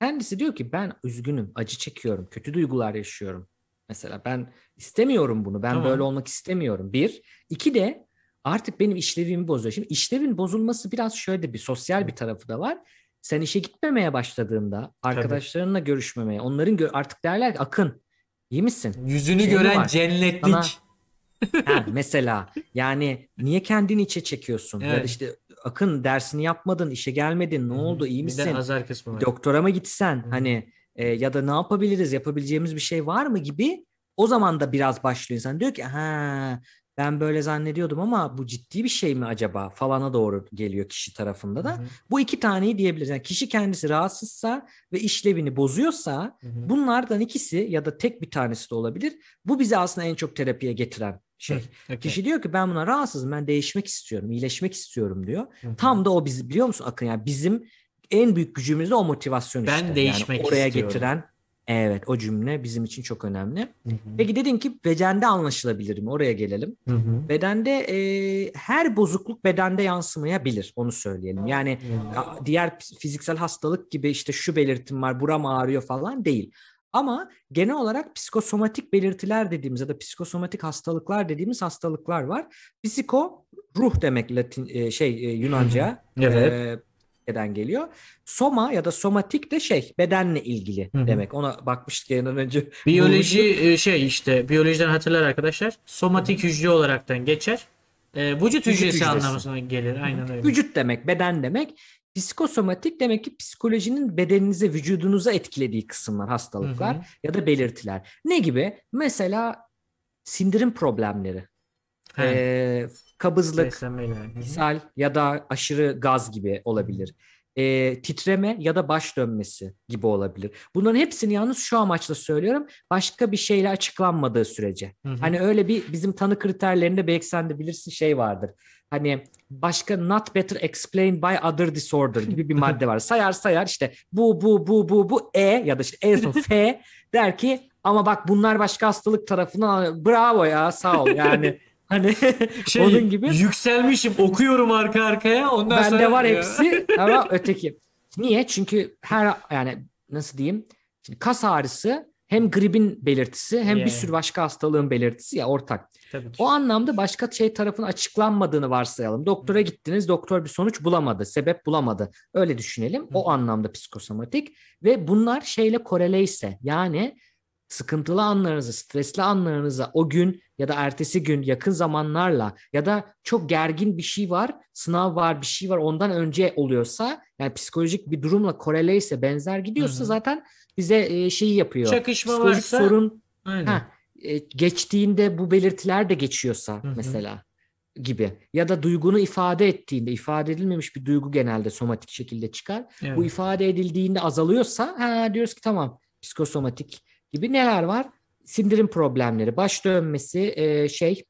Kendisi diyor ki ben üzgünüm, acı çekiyorum, kötü duygular yaşıyorum. Mesela ben istemiyorum bunu. Ben Tamam. böyle olmak istemiyorum. Bir. İki de artık benim işlevimi bozuyor. Şimdi işlevin bozulması biraz şöyle bir sosyal bir tarafı da var. Sen işe gitmemeye başladığında, arkadaşlarınla görüşmemeye, onların gö- artık derler ki Akın iyi misin? Yüzünü Şey gören cennetlik. Sana- Ha, mesela yani niye kendini içe çekiyorsun? Ya da Evet. işte Akın dersini yapmadın, işe gelmedin, ne oldu, iyi Bir de misin? azar kısmı var. Doktora mı gitsen hani e, ya da ne yapabiliriz, yapabileceğimiz bir şey var mı gibi o zaman da biraz başlıyor insan. Diyor ki ha ben böyle zannediyordum ama bu ciddi bir şey mi acaba falana doğru geliyor kişi tarafında da. Hı hı. Bu iki taneyi diyebiliriz. Yani kişi kendisi rahatsızsa ve işlevini bozuyorsa Hı hı. bunlardan ikisi ya da tek bir tanesi de olabilir. Bu bizi aslında en çok terapiye getiren şey. Okey. Kişi diyor ki ben buna rahatsızım, ben değişmek istiyorum, iyileşmek istiyorum diyor. Hı hı. Tam da o bizi biliyor musun Akın? Yani bizim en büyük gücümüz de o motivasyon Ben işte. Yani değişmek oraya istiyorum. getiren evet o cümle bizim için çok önemli. Hı hı. Peki dedin ki bedende anlaşılabilir mi? Oraya gelelim. Hı hı. Bedende e, her bozukluk bedende yansımayabilir onu söyleyelim. Yani Hı. a- diğer fiziksel hastalık gibi işte şu belirtim var, buram ağrıyor falan değil. Ama genel olarak psikosomatik belirtiler dediğimiz ya da psikosomatik hastalıklar dediğimiz hastalıklar var. Psiko ruh demek Latin e, şey e, Yunanca. Evet. e, neden geliyor? Soma ya da somatik de şey bedenle ilgili Hı hı. demek. Ona bakmıştık yayından önce. Biyoloji e, şey işte biyolojiden hatırlar arkadaşlar. Somatik hücre olaraktan geçer. E, vücut Vücut hücresi hücresi. anlamına gelir. Aynen öyle. Vücut demek, beden demek. Psikosomatik demek ki psikolojinin bedeninize, vücudunuza etkilediği kısımlar, hastalıklar Hı hı. ya da belirtiler. Ne gibi? Mesela sindirim problemleri, He, ee, kabızlık, beslenmeyle. İshal ya da aşırı gaz gibi olabilir. Ee, titreme ya da baş dönmesi gibi olabilir. Bunların hepsini yalnız şu amaçla söylüyorum. Başka bir şeyle açıklanmadığı sürece. Hı hı. Hani öyle bir bizim tanı kriterlerinde belki sen de bilirsin şey vardır. Hani başka not better explained by other disorder gibi bir madde var. Sayar sayar işte bu bu bu bu bu E ya da işte E son F der ki ama bak bunlar başka hastalık tarafına bravo ya sağ ol yani hani Şey, onun gibi Yükselmişim okuyorum arka arkaya. Ondan sonra bende var hepsi ama öteki. Niye? Çünkü her yani nasıl diyeyim? Şimdi kas ağrısı hem gripin belirtisi hem Yani. bir sürü başka hastalığın belirtisi ya ortak. Tabii ki. O anlamda başka şey tarafın açıklanmadığını varsayalım. Doktora gittiniz, doktor bir sonuç bulamadı, sebep bulamadı. Öyle düşünelim. O anlamda psikosomatik ve bunlar şeyle korele ise yani sıkıntılı anlarınızı, stresli anlarınıza o gün ya da ertesi gün yakın zamanlarla ya da çok gergin bir şey var, sınav var, bir şey var ondan önce oluyorsa yani psikolojik bir durumla korele ise benzer gidiyorsa Hı hı. zaten bize e, şeyi yapıyor. Çakışma Psikolojik varsa sorun aynen. Ha, e, geçtiğinde bu belirtiler de geçiyorsa Hı hı. mesela gibi ya da duygunu ifade ettiğinde ifade edilmemiş bir duygu genelde somatik şekilde çıkar. Evet. Bu ifade edildiğinde azalıyorsa ha diyoruz ki tamam psikosomatik gibi neler var? Sindirim problemleri, baş dönmesi, e, şey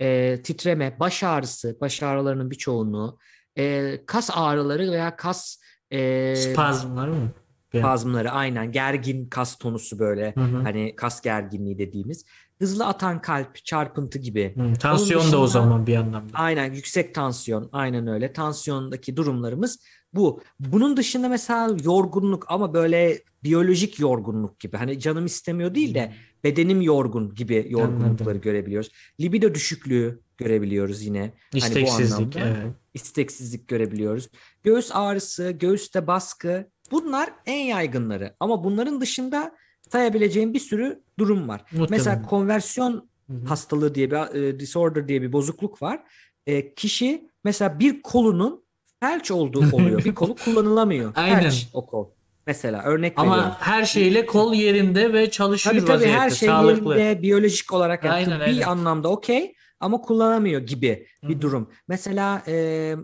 e, titreme, baş ağrısı, baş ağrılarının bir çoğunluğu, e, kas ağrıları veya kas e, Spazmlar mı? Spazmları aynen. Gergin kas tonusu böyle. Hı hı. hani kas gerginliği dediğimiz. Hızlı atan kalp çarpıntı gibi. Hı, Tansiyon da o dışında- zaman bir anlamda. aynen yüksek tansiyon aynen öyle. Tansiyondaki durumlarımız bu. Bunun dışında mesela yorgunluk ama böyle biyolojik yorgunluk gibi. Hani canım istemiyor değil de bedenim yorgun gibi yorgunlukları Anladım. görebiliyoruz libido düşüklüğü görebiliyoruz yine Hani bu İsteksizlik. anlamda evet. isteksizlik görebiliyoruz. Göğüs ağrısı, göğüste baskı bunlar en yaygınları. Ama bunların dışında sayabileceğim bir sürü durum var. Muhtemelen. Mesela konversiyon Hı hı. hastalığı diye bir e, disorder diye bir bozukluk var. E, kişi mesela bir kolunun felç olduğu oluyor. bir kolu kullanılamıyor. Aynen. Felç o kol. Mesela örnek veriyorum. Ama her şeyle kol yerinde ve çalışıyor Tabii tabii vaziyette. her şey sağlıklı. yerinde biyolojik olarak yani Aynen, tıbbi aynen. anlamda okey ama kullanamıyor gibi Hı bir durum. Mesela e,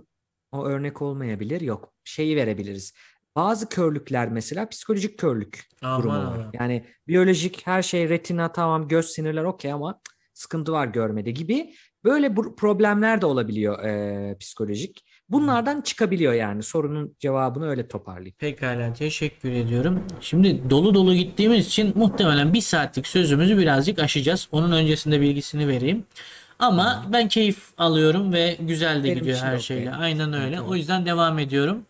o örnek olmayabilir yok şeyi verebiliriz. Bazı körlükler mesela psikolojik körlük Aman durumu var. Yani biyolojik her şey retina tamam göz sinirler okey ama sıkıntı var görmede gibi böyle bu problemler de olabiliyor e, psikolojik. Bunlardan çıkabiliyor yani sorunun cevabını öyle toparlayayım. Pekala teşekkür ediyorum. Şimdi dolu dolu gittiğimiz için muhtemelen bir saatlik sözümüzü birazcık aşacağız. Onun öncesinde bilgisini vereyim. Ama ben keyif alıyorum ve güzel de Benim gidiyor her şeyle. okey. Aynen öyle. Tamam. O yüzden devam ediyorum.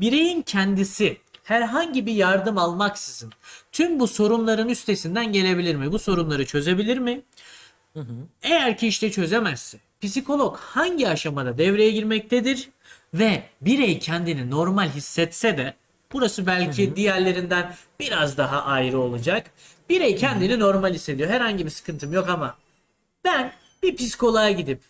Bireyin kendisi herhangi bir yardım almaksızın tüm bu sorunların üstesinden gelebilir mi? Bu sorunları çözebilir mi? Eğer ki işte çözemezse psikolog hangi aşamada devreye girmektedir ve birey kendini normal hissetse de burası belki diğerlerinden biraz daha ayrı olacak. Birey kendini normal hissediyor. Herhangi bir sıkıntım yok ama ben bir psikoloğa gidip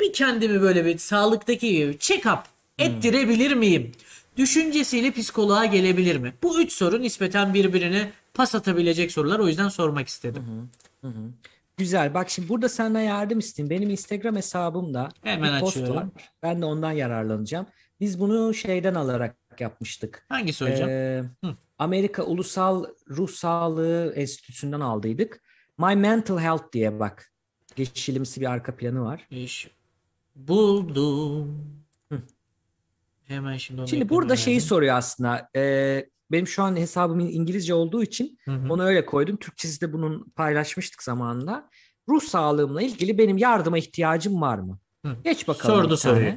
bir kendimi böyle bir sağlıktaki gibi check-up ettirebilir miyim? Düşüncesiyle psikoloğa gelebilir mi? Bu üç soru nispeten birbirine pas atabilecek sorular. O yüzden sormak istedim. Güzel. Bak şimdi burada senden yardım isteyeyim. Benim Instagram hesabımda Hemen bir post açıyorum. var. Ben de ondan yararlanacağım. Biz bunu şeyden alarak yapmıştık. Hangisi hocam? Ee, Hı. Amerika Ulusal Ruh Sağlığı Enstitüsü'nden aldıydık. My Mental Health diye bak. Geçilimsi bir arka planı var. İş buldum. Hı. Hemen şimdi onu Şimdi burada şeyi soruyor aslında. Ee, benim şu an hesabım İngilizce olduğu için Hı hı. onu öyle koydum. Türkçesi de bunun paylaşmıştık zamanında. Ruh sağlığımla ilgili benim yardıma ihtiyacım var mı? Hı. Geç bakalım Sordu tane. soruyu.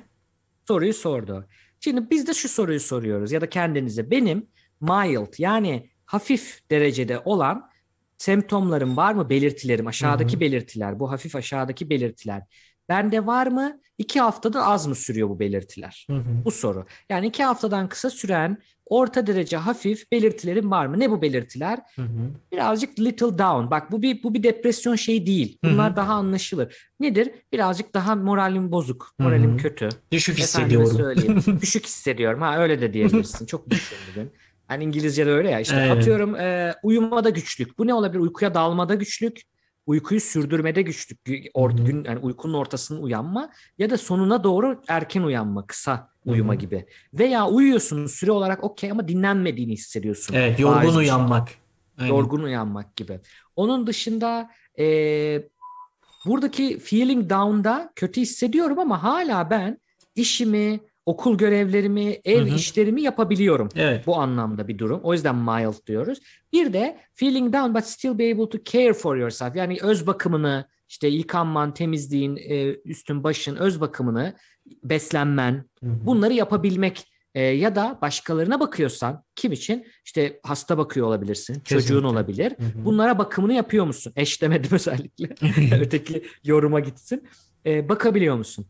Soruyu sordu. Şimdi biz de şu soruyu soruyoruz ya da kendinize. Benim mild yani hafif derecede olan semptomlarım var mı? Belirtilerim, aşağıdaki Hı hı. belirtiler, bu hafif aşağıdaki belirtiler. Bende var mı? İki haftada az mı sürüyor bu belirtiler? Hı hı. Bu soru. Yani iki haftadan kısa süren orta derece hafif belirtilerim var mı? Ne bu belirtiler? Hı hı. Birazcık little down. Bak bu bir bu bir depresyon şeyi değil. Hı hı. Bunlar daha anlaşılır. Nedir? Birazcık daha moralim bozuk, moralim Hı hı. kötü. Düşük hissediyorum. söyleyeyim. Düşük hissediyorum. Ha öyle de diyebilirsin. Çok düşün bugün. Hani İngilizce'de öyle ya. İşte Aynen. atıyorum e, uyumada güçlük. Bu ne olabilir? Uykuya dalmada güçlük. Uykuyu sürdürmede güçlük. Gü- Or, gün yani uykunun ortasında uyanma ya da sonuna doğru erken uyanma, kısa uyuma hı. gibi. Veya uyuyorsun süre olarak okey ama dinlenmediğini hissediyorsun. Evet, Bariz yorgun şey. uyanmak. Aynen. Yorgun uyanmak gibi. Onun dışında eee, buradaki feeling down'da kötü hissediyorum ama hala ben işimi, okul görevlerimi, ev Hı hı. işlerimi yapabiliyorum. Evet. Bu anlamda bir durum. O yüzden mild diyoruz. Bir de feeling down but still be able to care for yourself. Yani öz bakımını, işte yıkanman, temizliğin, e, üstün başın öz bakımını, beslenmen, Hı hı. bunları yapabilmek e, ya da başkalarına bakıyorsan kim için? İşte hasta bakıyor olabilirsin, çocuğun Kesinlikle. olabilir. Hı hı. Bunlara bakımını yapıyor musun? Eş demedim özellikle. Öteki yoruma gitsin. E, bakabiliyor musun?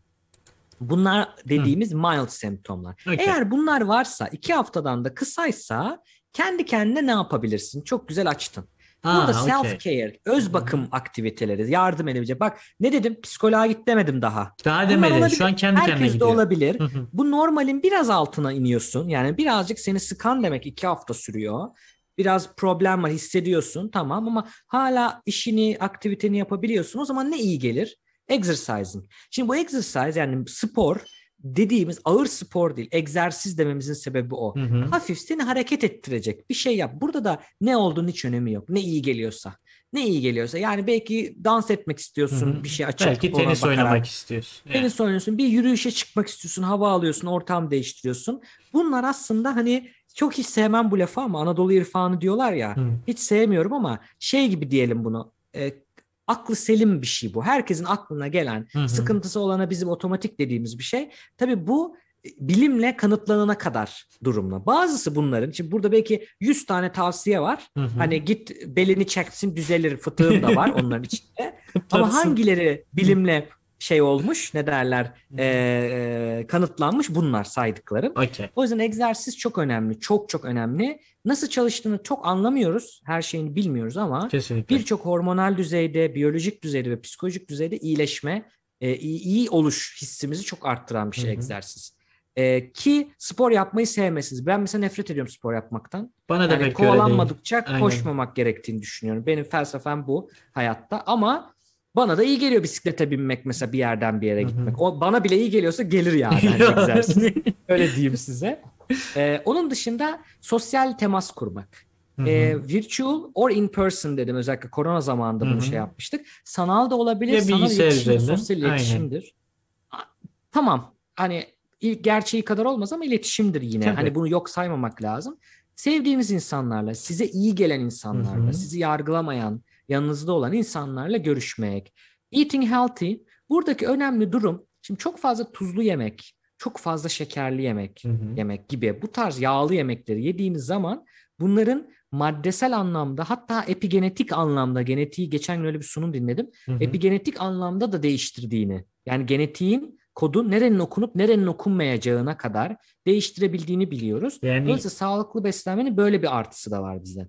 Bunlar dediğimiz mild semptomlar. Okey. Eğer bunlar varsa iki haftadan da kısaysa kendi kendine ne yapabilirsin? Çok güzel açtın. Burada Aa, okey. self care, öz bakım aktiviteleri yardım edebilecek. Bak ne dedim? Psikoloğa git demedim daha. Daha Bunlar demedi. olabilir. Şu an kendi kendine Herkes de gidiyor. olabilir. Hı hı. Bu normalin biraz altına iniyorsun. Yani birazcık seni sıkan demek iki hafta sürüyor. Biraz problem var hissediyorsun tamam ama hala işini, aktiviteni yapabiliyorsun. O zaman ne iyi gelir? Exercising. Şimdi bu exercise yani spor dediğimiz ağır spor değil. Egzersiz dememizin sebebi o. Hı hı. Hafif seni hareket ettirecek bir şey yap. Burada da ne olduğunu hiç önemi yok. Ne iyi geliyorsa. Ne iyi geliyorsa. Yani belki dans etmek istiyorsun Hı hı. bir şey açıp Belki tenis bakarak. oynamak istiyorsun. Yani. Tenis oynuyorsun, bir yürüyüşe çıkmak istiyorsun, hava alıyorsun, ortam değiştiriyorsun. Bunlar aslında hani çok hiç sevmem bu lafı ama Anadolu irfanı diyorlar ya. Hı. Hiç sevmiyorum ama şey gibi diyelim bunu. e, aklı selim bir şey bu. Herkesin aklına gelen, Hı hı. sıkıntısı olana bizim otomatik dediğimiz bir şey. Tabii bu e, bilimle kanıtlanana kadar durumla. Bazısı bunların, şimdi burada belki 100 tane tavsiye var. Hı hı. Hani git belini çeksin düzelir fıtığım da var onların içinde. Ama hangileri bilimle şey olmuş ne derler e, e, kanıtlanmış bunlar saydıklarım. Okey. O yüzden egzersiz çok önemli. Çok çok önemli. Nasıl çalıştığını çok anlamıyoruz. Her şeyini bilmiyoruz ama birçok hormonal düzeyde, biyolojik düzeyde ve psikolojik düzeyde iyileşme, e, iyi, iyi oluş hissimizi çok arttıran bir şey Hı hı. egzersiz. E, ki spor yapmayı sevmesiniz. Ben mesela nefret ediyorum spor yapmaktan. Bana da Yani pek kovalanmadıkça Aynen. koşmamak gerektiğini düşünüyorum. Benim felsefem bu hayatta ama bana da iyi geliyor bisiklete binmek mesela bir yerden bir yere gitmek. O bana bile iyi geliyorsa gelir yani hani. Öyle diyeyim size. Ee, onun dışında sosyal temas kurmak. Hı hı. Ee, virtual or in person dedim özellikle korona zamanında bunu hı. şey yapmıştık. Sanal da olabilir. Ya Sanal iletişim sosyal Aynen. iletişimdir. A- Tamam hani ilk gerçeği kadar olmaz ama iletişimdir yine. Tabii. Hani bunu yok saymamak lazım. Sevdiğiniz insanlarla, size iyi gelen insanlarla, Hı hı. sizi yargılamayan, yanınızda olan insanlarla görüşmek. Eating healthy. Buradaki önemli durum, şimdi çok fazla tuzlu yemek, çok fazla şekerli yemek, Hı hı. yemek gibi bu tarz yağlı yemekleri yediğiniz zaman bunların maddesel anlamda hatta epigenetik anlamda genetiği geçen gün öyle bir sunum dinledim. Hı hı. Epigenetik anlamda da değiştirdiğini yani genetiğin kodu nerenin okunup nerenin okunmayacağına kadar değiştirebildiğini biliyoruz. Yani Dolayısıyla sağlıklı beslenmenin böyle bir artısı da var bizde.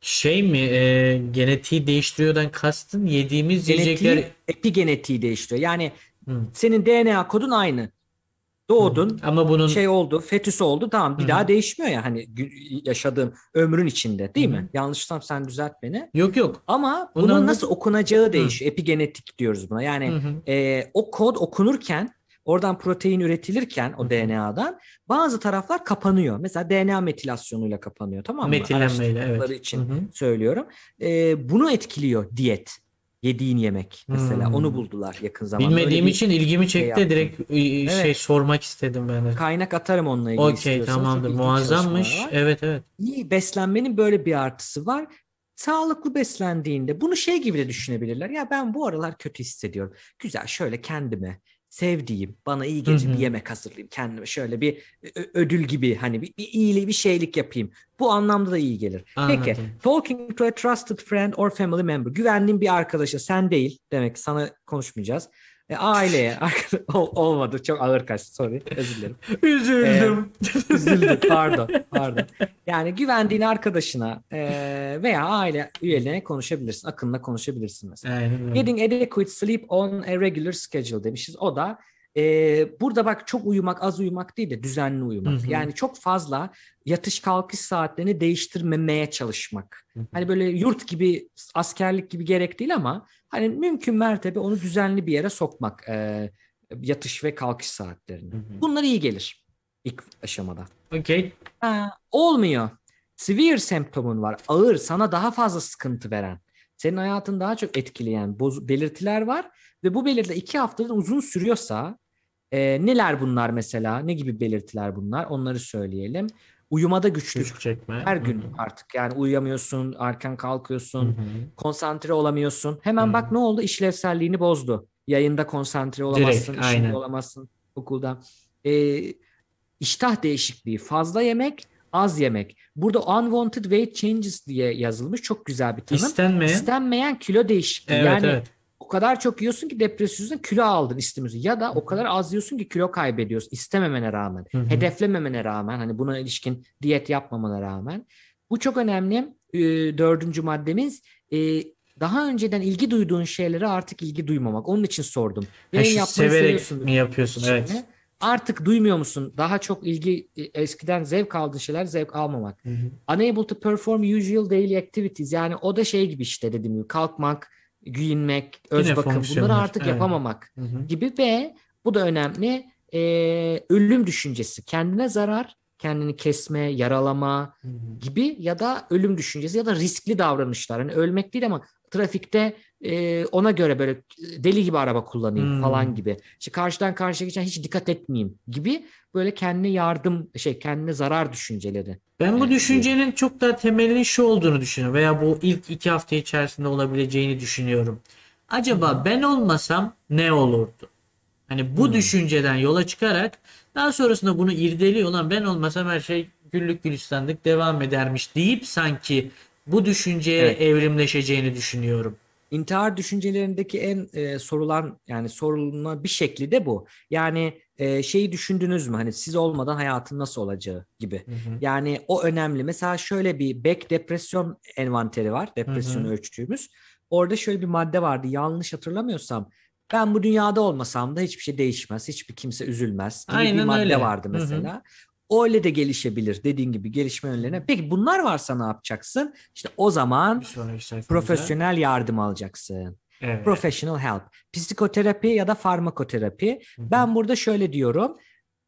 şey mi e, genetiği değiştiriyordan kastın yediğimiz Genetiği, yiyecekler epigenetiği değiştiriyor. Yani Hı. senin DNA kodun aynı. Doğdun, Ama bunun şey oldu, fetüs oldu. Tamam bir Hı hı. daha değişmiyor ya hani yaşadığın ömrün içinde değil Hı hı. mi? Yanlışsam sen düzelt beni. yok yok. Ama Bunun anla- nasıl okunacağı değişiyor. Epigenetik diyoruz buna. Yani Hı hı. e, o kod okunurken oradan protein üretilirken Hı o hı. DNA'dan bazı taraflar kapanıyor. Mesela DNA metilasyonuyla kapanıyor tamam mı? Araştırmaları evet. için Hı hı. söylüyorum. E, bunu etkiliyor diyet. Yediğin yemek mesela. Hmm. Onu buldular yakın zamanda. Bilmediğim bir için ilgimi çekti. yaptım. Direkt e, şey Evet. sormak istedim ben de. Kaynak atarım onunla ilgili Okey tamamdır. Muazzammış. Evet evet. İyi beslenmenin böyle bir artısı var. Sağlıklı beslendiğinde bunu şey gibi de düşünebilirler. Ya ben bu aralar kötü hissediyorum. Güzel şöyle kendime sevdiğim, bana iyi gelecek bir yemek hazırlayayım. Kendime şöyle bir ödül gibi hani bir, bir iyiliği, bir şeylik yapayım. Bu anlamda da iyi gelir. Peki, Anladım. talking to a trusted friend or family member. Güvendiğin bir arkadaşa, sen değil demek sana konuşmayacağız. E, aileye, Ol- olmadı çok ağır kaçtı sorry özür dilerim. Üzüldüm. Üzüldüm pardon pardon. Yani güvendiğin arkadaşına e, veya aile üyelerine konuşabilirsin. Akınla konuşabilirsin mesela. Aynen. Getting adequate sleep on a regular schedule demişiz. O da e, burada bak çok uyumak az uyumak değil de düzenli uyumak. Hı hı. Yani çok fazla yatış kalkış saatlerini değiştirmemeye çalışmak. Hı hı. Hani böyle yurt gibi askerlik gibi gerek değil ama hani mümkün mertebe onu düzenli bir yere sokmak. e, yatış ve kalkış saatlerini. Hı hı. Bunlar iyi gelir ilk aşamada. Okey. Ha, olmuyor. Severe semptomun var. Ağır, sana daha fazla sıkıntı veren, senin hayatını daha çok etkileyen boz- belirtiler var. Ve bu belirtiler iki haftadan uzun sürüyorsa e, neler bunlar mesela? Ne gibi belirtiler bunlar? Onları söyleyelim. Uyumada güçlük. Güç çekme. Her gün hı. artık yani uyuyamıyorsun, erken kalkıyorsun, Hı hı. konsantre olamıyorsun. Hemen Hı. bak ne oldu? İşlevselliğini bozdu. Yayında konsantre olamazsın, Direkt, işinde aynen. olamazsın okulda. Ee, iştah değişikliği, fazla yemek, az yemek. Burada unwanted weight changes diye yazılmış. Çok güzel bir tanım. İstenmeyen. İstenmeyen kilo değişikliği. Evet yani evet. O kadar çok yiyorsun ki depresyonsun kilo aldın istemiyorsun. Ya da o kadar az yiyorsun ki kilo kaybediyorsun istememene rağmen. Hı hı. Hedeflememene rağmen hani buna ilişkin diyet yapmamana rağmen. Bu çok önemli. Ee, dördüncü maddemiz e, daha önceden ilgi duyduğun şeylere artık ilgi duymamak. Onun için sordum. Ha, şu yapmayı severek mi yapıyorsun? Evet. Şimdi Artık duymuyor musun? Daha çok ilgi e, eskiden zevk aldığın şeyler zevk almamak. Hı hı. Unable to perform usual daily activities. Yani o da şey gibi işte dediğim gibi kalkmak, giyinmek, öz Yine bakım bunları artık evet. yapamamak Hı hı. gibi ve bu da önemli e, ölüm düşüncesi. Kendine zarar, kendini kesme, yaralama Hı hı. gibi ya da ölüm düşüncesi ya da riskli davranışlar. Hani ölmek değil ama trafikte e, ona göre böyle deli gibi araba kullanayım Hmm. falan gibi. İşte karşıdan karşıya geçen hiç dikkat etmeyeyim gibi böyle kendine yardım şey kendine zarar düşünceleri. Ben bu Evet, düşüncenin çok daha temelinin şu olduğunu düşünüyorum veya bu ilk iki hafta içerisinde olabileceğini düşünüyorum. Acaba ben olmasam ne olurdu? Hani bu Hmm. düşünceden yola çıkarak daha sonrasında bunu irdeliyor olan ben olmasam her şey güllük gülistanlık devam edermiş deyip sanki bu düşünceye Evet. evrimleşeceğini düşünüyorum. İntihar düşüncelerindeki en e, sorulan yani sorulma bir şekli de bu. Yani e, şeyi düşündünüz mü? Hani siz olmadan hayatın nasıl olacağı gibi. Hı hı. Yani o önemli. Mesela şöyle bir Beck depresyon envanteri var. Depresyon Hı hı. ölçtüğümüz. Orada şöyle bir madde vardı. Yanlış hatırlamıyorsam. Ben bu dünyada olmasam da hiçbir şey değişmez. Hiçbir kimse üzülmez gibi bir Aynen madde öyle. vardı Hı hı. Öyle de gelişebilir dediğin gibi gelişme yönlerine. Peki bunlar varsa ne yapacaksın? İşte o zaman profesyonel yardım alacaksın. Evet. Professional help. Psikoterapi ya da farmakoterapi. Hı hı. Ben burada şöyle diyorum.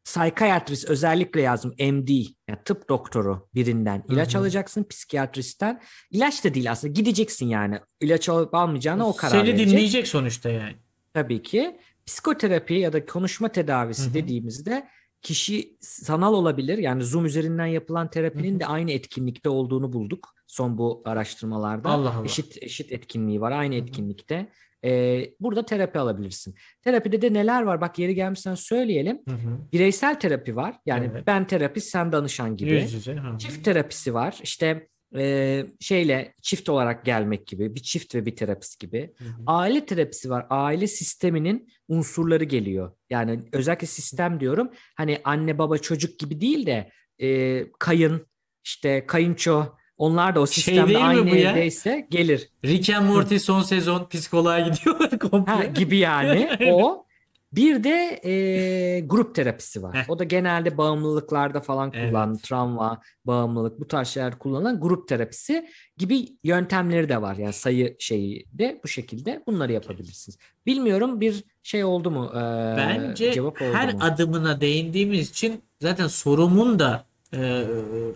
Psikiyatrist özellikle yazdım MD yani tıp doktoru birinden ilaç Hı hı. alacaksın psikiyatristten. İlaç da değil aslında gideceksin yani. İlaç alıp almayacağına o karar Seni verecek. dinleyecek sonuçta yani. Tabii ki. Psikoterapi ya da konuşma tedavisi Hı hı. dediğimizde kişi sanal olabilir. Yani Zoom üzerinden yapılan terapinin de aynı etkinlikte olduğunu bulduk son bu araştırmalarda. Allah Allah. Eşit eşit etkinliği var aynı etkinlikte. Ee, burada terapi alabilirsin. Terapide de neler var? Bak yeri gelmişsen söyleyelim. Hı hı. Bireysel terapi var. Yani Evet. ben terapist, sen danışan gibi. Yüz yüze. hı hı. Çift terapisi var. İşte e, şeyle çift olarak gelmek gibi. Bir çift ve bir terapist gibi. Hı hı. Aile terapisi var. Aile sisteminin unsurları geliyor. Yani özellikle sistem diyorum. Hani anne baba çocuk gibi değil de e, kayın, işte kayınço onlar da o Şey sistemde mi aynı evdeyse gelir. Rick and Morty son sezon psikoloğa gidiyorlar komple. Ha, gibi yani o. Bir de e, grup terapisi var. O da genelde bağımlılıklarda falan Evet. kullanılan, travma, bağımlılık bu tarz şeyler kullanılan grup terapisi gibi yöntemleri de var. Yani sayı şeyi de bu şekilde bunları yapabilirsiniz. Bilmiyorum bir şey oldu mu? e, Bence cevap oldu her mu? adımına değindiğimiz için zaten sorumun da e,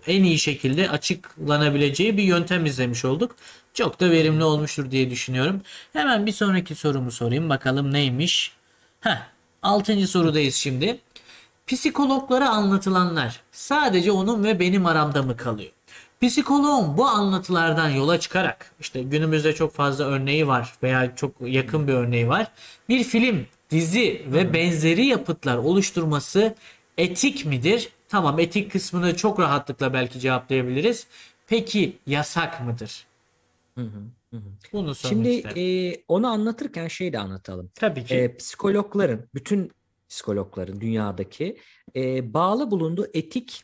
en iyi şekilde açıklanabileceği bir yöntem izlemiş olduk. Çok da verimli olmuştur diye düşünüyorum. Hemen bir sonraki sorumu sorayım. Bakalım neymiş? Heh, altıncı sorudayız şimdi. Psikologlara anlatılanlar sadece onun ve benim aramda mı kalıyor? Psikoloğun bu anlatılardan yola çıkarak işte günümüzde çok fazla örneği var veya çok yakın bir örneği var. Bir film, dizi ve benzeri yapıtlar oluşturması etik midir? Tamam etik kısmını çok rahatlıkla belki cevaplayabiliriz. Peki yasak mıdır? Hı hı, hı hı. Bunu Şimdi isterim. e, onu anlatırken şey de anlatalım. Tabii ki. E, psikologların, bütün psikologların dünyadaki e, bağlı bulunduğu etik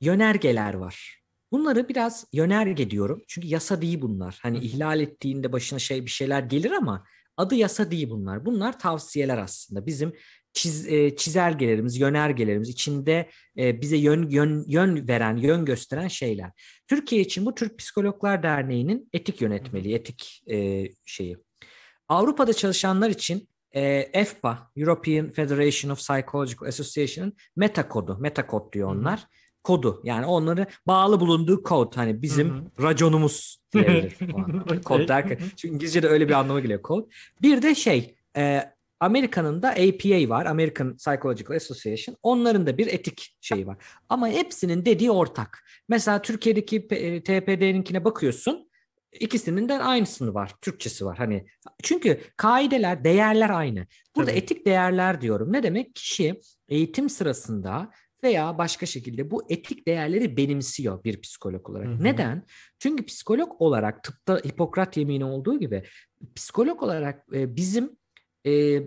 yönergeler var. Bunları biraz yönerge diyorum. Çünkü yasa değil bunlar. Hani ihlal ettiğinde başına şey bir şeyler gelir ama adı yasa değil bunlar. Bunlar tavsiyeler aslında. Bizim çiz, e, çizelgelerimiz, yönergelerimiz içinde e, bize yön, yön yön veren, yön gösteren şeyler. Türkiye için bu Türk Psikologlar Derneği'nin etik yönetmeliği, etik e, şeyi. Avrupa'da çalışanlar için e, EFPA, European Federation of Psychological Association'ın meta kodu, meta kod diyor onlar. Kodu yani onları bağlı bulunduğu kod hani bizim Hı raconumuz diyebilir. anlamda. kod derken çünkü İngilizce'de öyle bir anlama geliyor kod. Bir de şey e, Amerika'nın da APA var American Psychological Association onların da bir etik şeyi var. Ama hepsinin dediği ortak. Mesela Türkiye'deki e, TPD'ninkine bakıyorsun ikisinin de aynısını var. Türkçesi var. Hani çünkü kaideler, değerler aynı. Burada Tabii. etik değerler diyorum. Ne demek? Kişi eğitim sırasında veya başka şekilde bu etik değerleri benimsiyor bir psikolog olarak. Hı hı. Neden? Çünkü psikolog olarak tıpta Hipokrat yemini olduğu gibi psikolog olarak e, bizim e,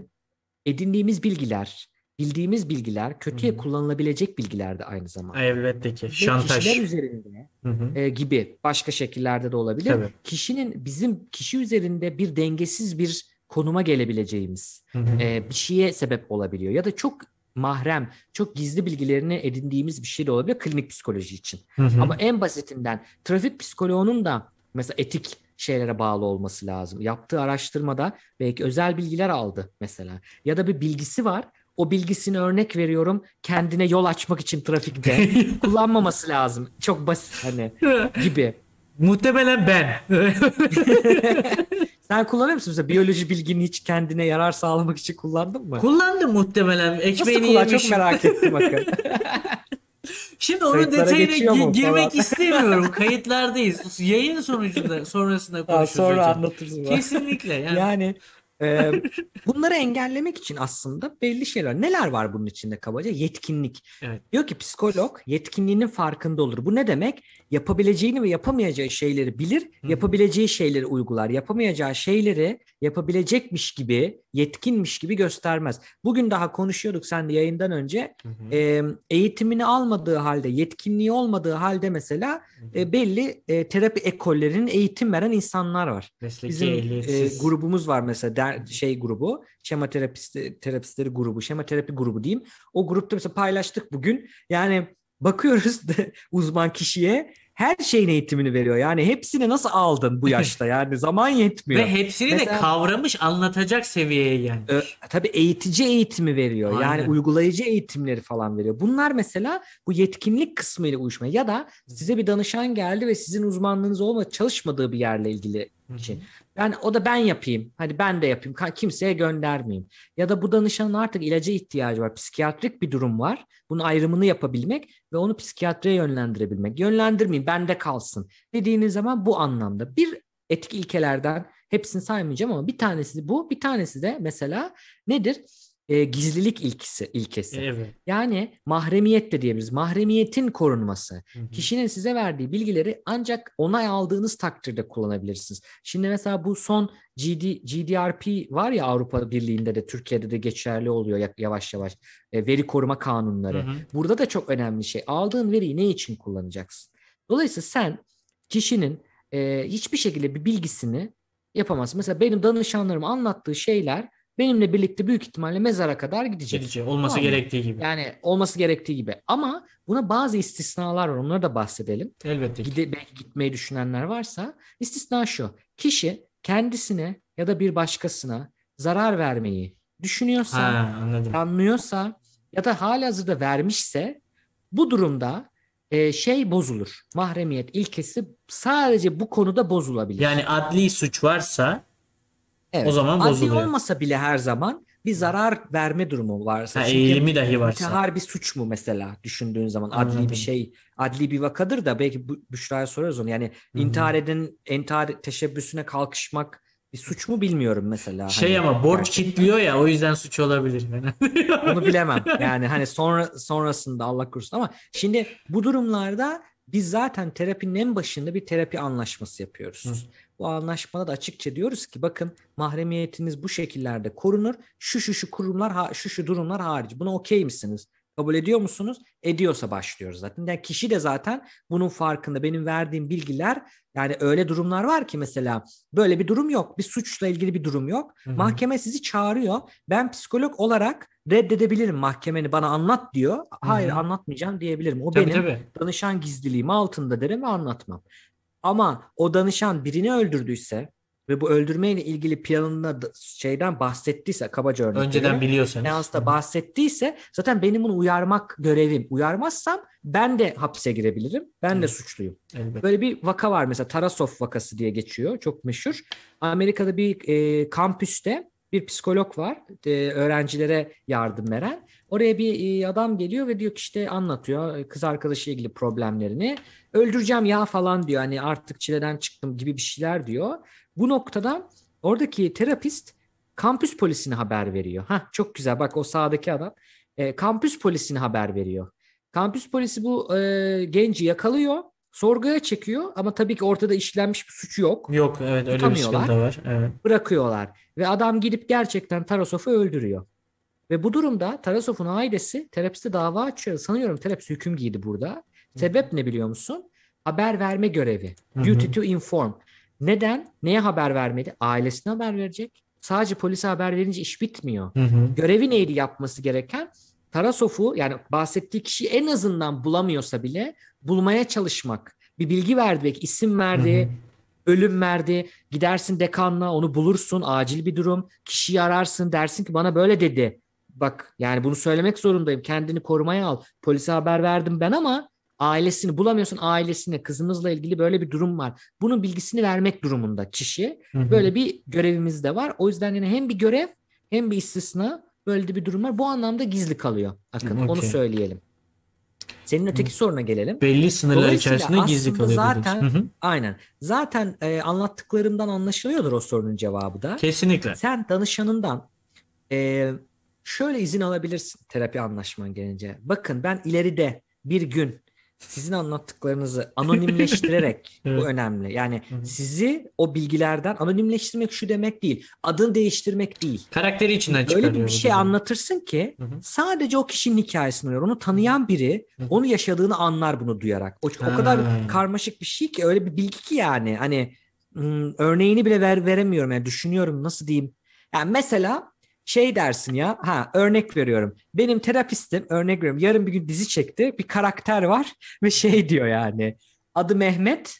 edindiğimiz bilgiler, bildiğimiz bilgiler kötüye Hı hı. kullanılabilecek bilgiler de aynı zamanda. Elbette ki. Ve Şantaj. kişiler üzerinde Hı hı. e, gibi başka şekillerde de olabilir. Tabii. Kişinin bizim kişi üzerinde bir dengesiz bir konuma gelebileceğimiz Hı e, bir şeye sebep olabiliyor. Ya da çok mahrem, çok gizli bilgilerini edindiğimiz bir şey de olabilir klinik psikoloji için. Ama en basitinden trafik psikoloğunun da mesela etik şeylere bağlı olması lazım. Yaptığı araştırmada belki özel bilgiler aldı mesela. Ya da bir bilgisi var. O bilgisini örnek veriyorum kendine yol açmak için trafikte kullanmaması lazım. Çok basit hani gibi. Muhtemelen ben. Sen kullanıyor musun mesela biyoloji bilgini hiç kendine yarar sağlamak için kullandın mı? Kullandım muhtemelen. Nasıl Ekmeğini kullan? Çok merak ettim bakın. Şimdi onun Kayıtlara detayına geçiyor gi- mu girmek falan? istemiyorum. Kayıtlardayız. Yayın sonucunda sonrasında Daha konuşuruz sonra hocam. anlatırsın. bana. Kesinlikle. Yani, Yani e, bunları engellemek için aslında belli şeyler. Neler var bunun içinde kabaca? Yetkinlik. Evet. Diyor ki psikolog yetkinliğinin farkında olur. Bu ne demek? Yapabileceğini ve yapamayacağı şeyleri bilir, Hı. yapabileceği şeyleri uygular. Yapamayacağı şeyleri yapabilecekmiş gibi, yetkinmiş gibi göstermez. Bugün daha konuşuyorduk sen de yayından önce. E, eğitimini almadığı halde, yetkinliği olmadığı halde mesela e, belli e, terapi ekollerinin eğitim veren insanlar var. Mesleki Bizim e, grubumuz var mesela der, şey grubu, şema terapisti, terapistleri grubu, şema terapi grubu diyeyim. O grupta mesela paylaştık bugün. Yani bakıyoruz da uzman kişiye her şeyin eğitimini veriyor. Yani hepsini nasıl aldın bu yaşta? Yani zaman yetmiyor. Ve hepsini de Mesela- kavramış anlatacak seviyeye yani. Ö, tabii eğitici eğitimi veriyor. Aynen. Yani uygulayıcı eğitimleri falan veriyor. Bunlar mesela bu yetkinlik kısmıyla uyuşmuyor. Ya da size bir danışan geldi ve sizin uzmanlığınız olmadı, çalışmadığı bir yerle ilgili için. Yani o da ben yapayım. Hadi ben de yapayım. Kimseye göndermeyeyim. Ya da bu danışanın artık ilaca ihtiyacı var. Psikiyatrik bir durum var. Bunun ayrımını yapabilmek ve onu psikiyatriye yönlendirebilmek. Yönlendirmeyeyim, bende kalsın dediğiniz zaman bu anlamda. Bir etik ilkelerden hepsini saymayacağım ama bir tanesi bu. Bir tanesi de mesela nedir? Ee, gizlilik ilkesi, ilkesi. Evet. Yani mahremiyet de diyebiliriz. Mahremiyetin korunması. Hı hı. Kişinin size verdiği bilgileri ancak onay aldığınız takdirde kullanabilirsiniz. Şimdi mesela bu son GD, GDRP var ya Avrupa Birliği'nde de Türkiye'de de geçerli oluyor ya- yavaş yavaş. E, veri koruma kanunları. Hı hı. Burada da çok önemli şey. Aldığın veriyi ne için kullanacaksın? Dolayısıyla sen kişinin e, hiçbir şekilde bir bilgisini yapamazsın. Mesela benim danışanlarım anlattığı şeyler benimle birlikte büyük ihtimalle mezara kadar gidecek. Gidecek. Olması Tamam gerektiği gibi. Yani olması gerektiği gibi. Ama buna bazı istisnalar var. Onları da bahsedelim. Elbette. Gide, belki gitmeyi düşünenler varsa istisna şu. Kişi kendisine ya da bir başkasına zarar vermeyi düşünüyorsa, Ha anladım. planlıyorsa ya da halihazırda vermişse bu durumda e, şey bozulur. Mahremiyet ilkesi sadece bu konuda bozulabilir. Yani adli suç varsa Evet. o zaman Adli bozuluyor. olmasa bile her zaman bir zarar verme durumu varsa. ha, Çünkü eğilimi dahi varsa. İntihar bir suç mu mesela düşündüğün zaman adli Anladım. bir şey adli bir vakadır da belki Büşra'ya sorarız onu yani Hı hı. intihar eden intihar teşebbüsüne kalkışmak bir suç mu bilmiyorum mesela. Şey Hani ama borç gerçekten. kitliyor ya o yüzden suç olabilir. Onu bilemem. Yani hani sonra sonrasında Allah korusun ama şimdi bu durumlarda biz zaten terapinin en başında bir terapi anlaşması yapıyoruz. Hı. Bu anlaşmada da açıkça diyoruz ki bakın mahremiyetiniz bu şekillerde korunur. Şu şu şu kurumlar şu şu durumlar hariç. Buna okey misiniz? Kabul ediyor musunuz? Ediyorsa başlıyoruz zaten. Yani kişi de zaten bunun farkında. Benim verdiğim bilgiler yani öyle durumlar var ki mesela böyle bir durum yok. Bir suçla ilgili bir durum yok. Hı hı. Mahkeme sizi çağırıyor. Ben psikolog olarak reddedebilirim mahkemeni bana anlat diyor. Hayır hı. anlatmayacağım diyebilirim. O Tabii benim tabii. danışan gizliliğim altında derim ve anlatmam. Ama o danışan birini öldürdüyse ve bu öldürmeyle ilgili planında da- şeyden bahsettiyse kabaca örnek Önceden veriyorum. biliyorsanız. Seansta bahsettiyse zaten benim bunu uyarmak görevim. Uyarmazsam ben de hapse girebilirim. Ben de Evet. suçluyum. Elbette. Böyle bir vaka var mesela Tarasov vakası diye geçiyor. Çok meşhur. Amerika'da bir e, kampüste bir psikolog var. E, öğrencilere yardım veren. Oraya bir e, adam geliyor ve diyor ki işte anlatıyor e, kız arkadaşıyla ilgili problemlerini. Öldüreceğim ya falan diyor. Hani artık çileden çıktım gibi bir şeyler diyor. Bu noktada oradaki terapist kampüs polisine haber veriyor. Ha çok güzel bak o sağdaki adam. E, kampüs polisine haber veriyor. Kampüs polisi bu e, genci yakalıyor, sorguya çekiyor ama tabii ki ortada işlenmiş bir suçu yok. Yok evet öyle bir sıkıntı var. Evet. Bırakıyorlar ve adam gidip gerçekten Tarasov'u öldürüyor. Ve bu durumda Tarasov'un ailesi terapiste dava açıyor. Sanıyorum terapist hüküm giydi burada. Sebep ne biliyor musun? Haber verme görevi. Duty to inform. Neden? Neye haber vermedi? Ailesine haber verecek. Sadece polise haber verince iş bitmiyor. Hı hı. Görevi neydi yapması gereken? Tarasov'u yani bahsettiği kişiyi en azından bulamıyorsa bile bulmaya çalışmak. Bir bilgi verdi belki isim verdi, Hı hı. ölüm verdi. Gidersin dekanla onu bulursun acil bir durum. Kişiyi ararsın dersin ki bana böyle dedi. Bak yani bunu söylemek zorundayım. Kendini korumaya al. Polise haber verdim ben ama ailesini bulamıyorsun. Ailesine kızınızla ilgili böyle bir durum var. Bunun bilgisini vermek durumunda kişi. Hı hı. Böyle bir görevimiz de var. O yüzden yani hem bir görev hem bir istisna böyle de bir durum var. Bu anlamda gizli kalıyor. Akın Hı, onu söyleyelim. Senin öteki soruna gelelim. belli sınırlar içerisinde gizli kalıyor. zaten-. Hı hı. Aynen. Zaten e, anlattıklarımdan anlaşılıyordur o sorunun cevabı da. Kesinlikle. Sen danışanından e, şöyle izin alabilirsin terapi anlaşman gelince. Bakın ben ileride bir gün sizin anlattıklarınızı anonimleştirerek Evet. bu önemli. Yani Hı hı. sizi o bilgilerden anonimleştirmek şu demek değil. Adını değiştirmek değil. Karakteri içinden çıkarıyor. Öyle bir bu şey anlatırsın ki Hı hı. sadece o kişinin hikayesini duyar. Onu tanıyan biri Hı hı. onu yaşadığını anlar bunu duyarak. O, o kadar karmaşık bir şey ki öyle bir bilgi ki yani. Hani hmm, örneğini bile ver, veremiyorum yani düşünüyorum nasıl diyeyim. Yani mesela şey dersin ya ha örnek veriyorum. Benim terapistim örnek veriyorum yarın bir gün dizi çekti bir karakter var ve şey diyor yani adı Mehmet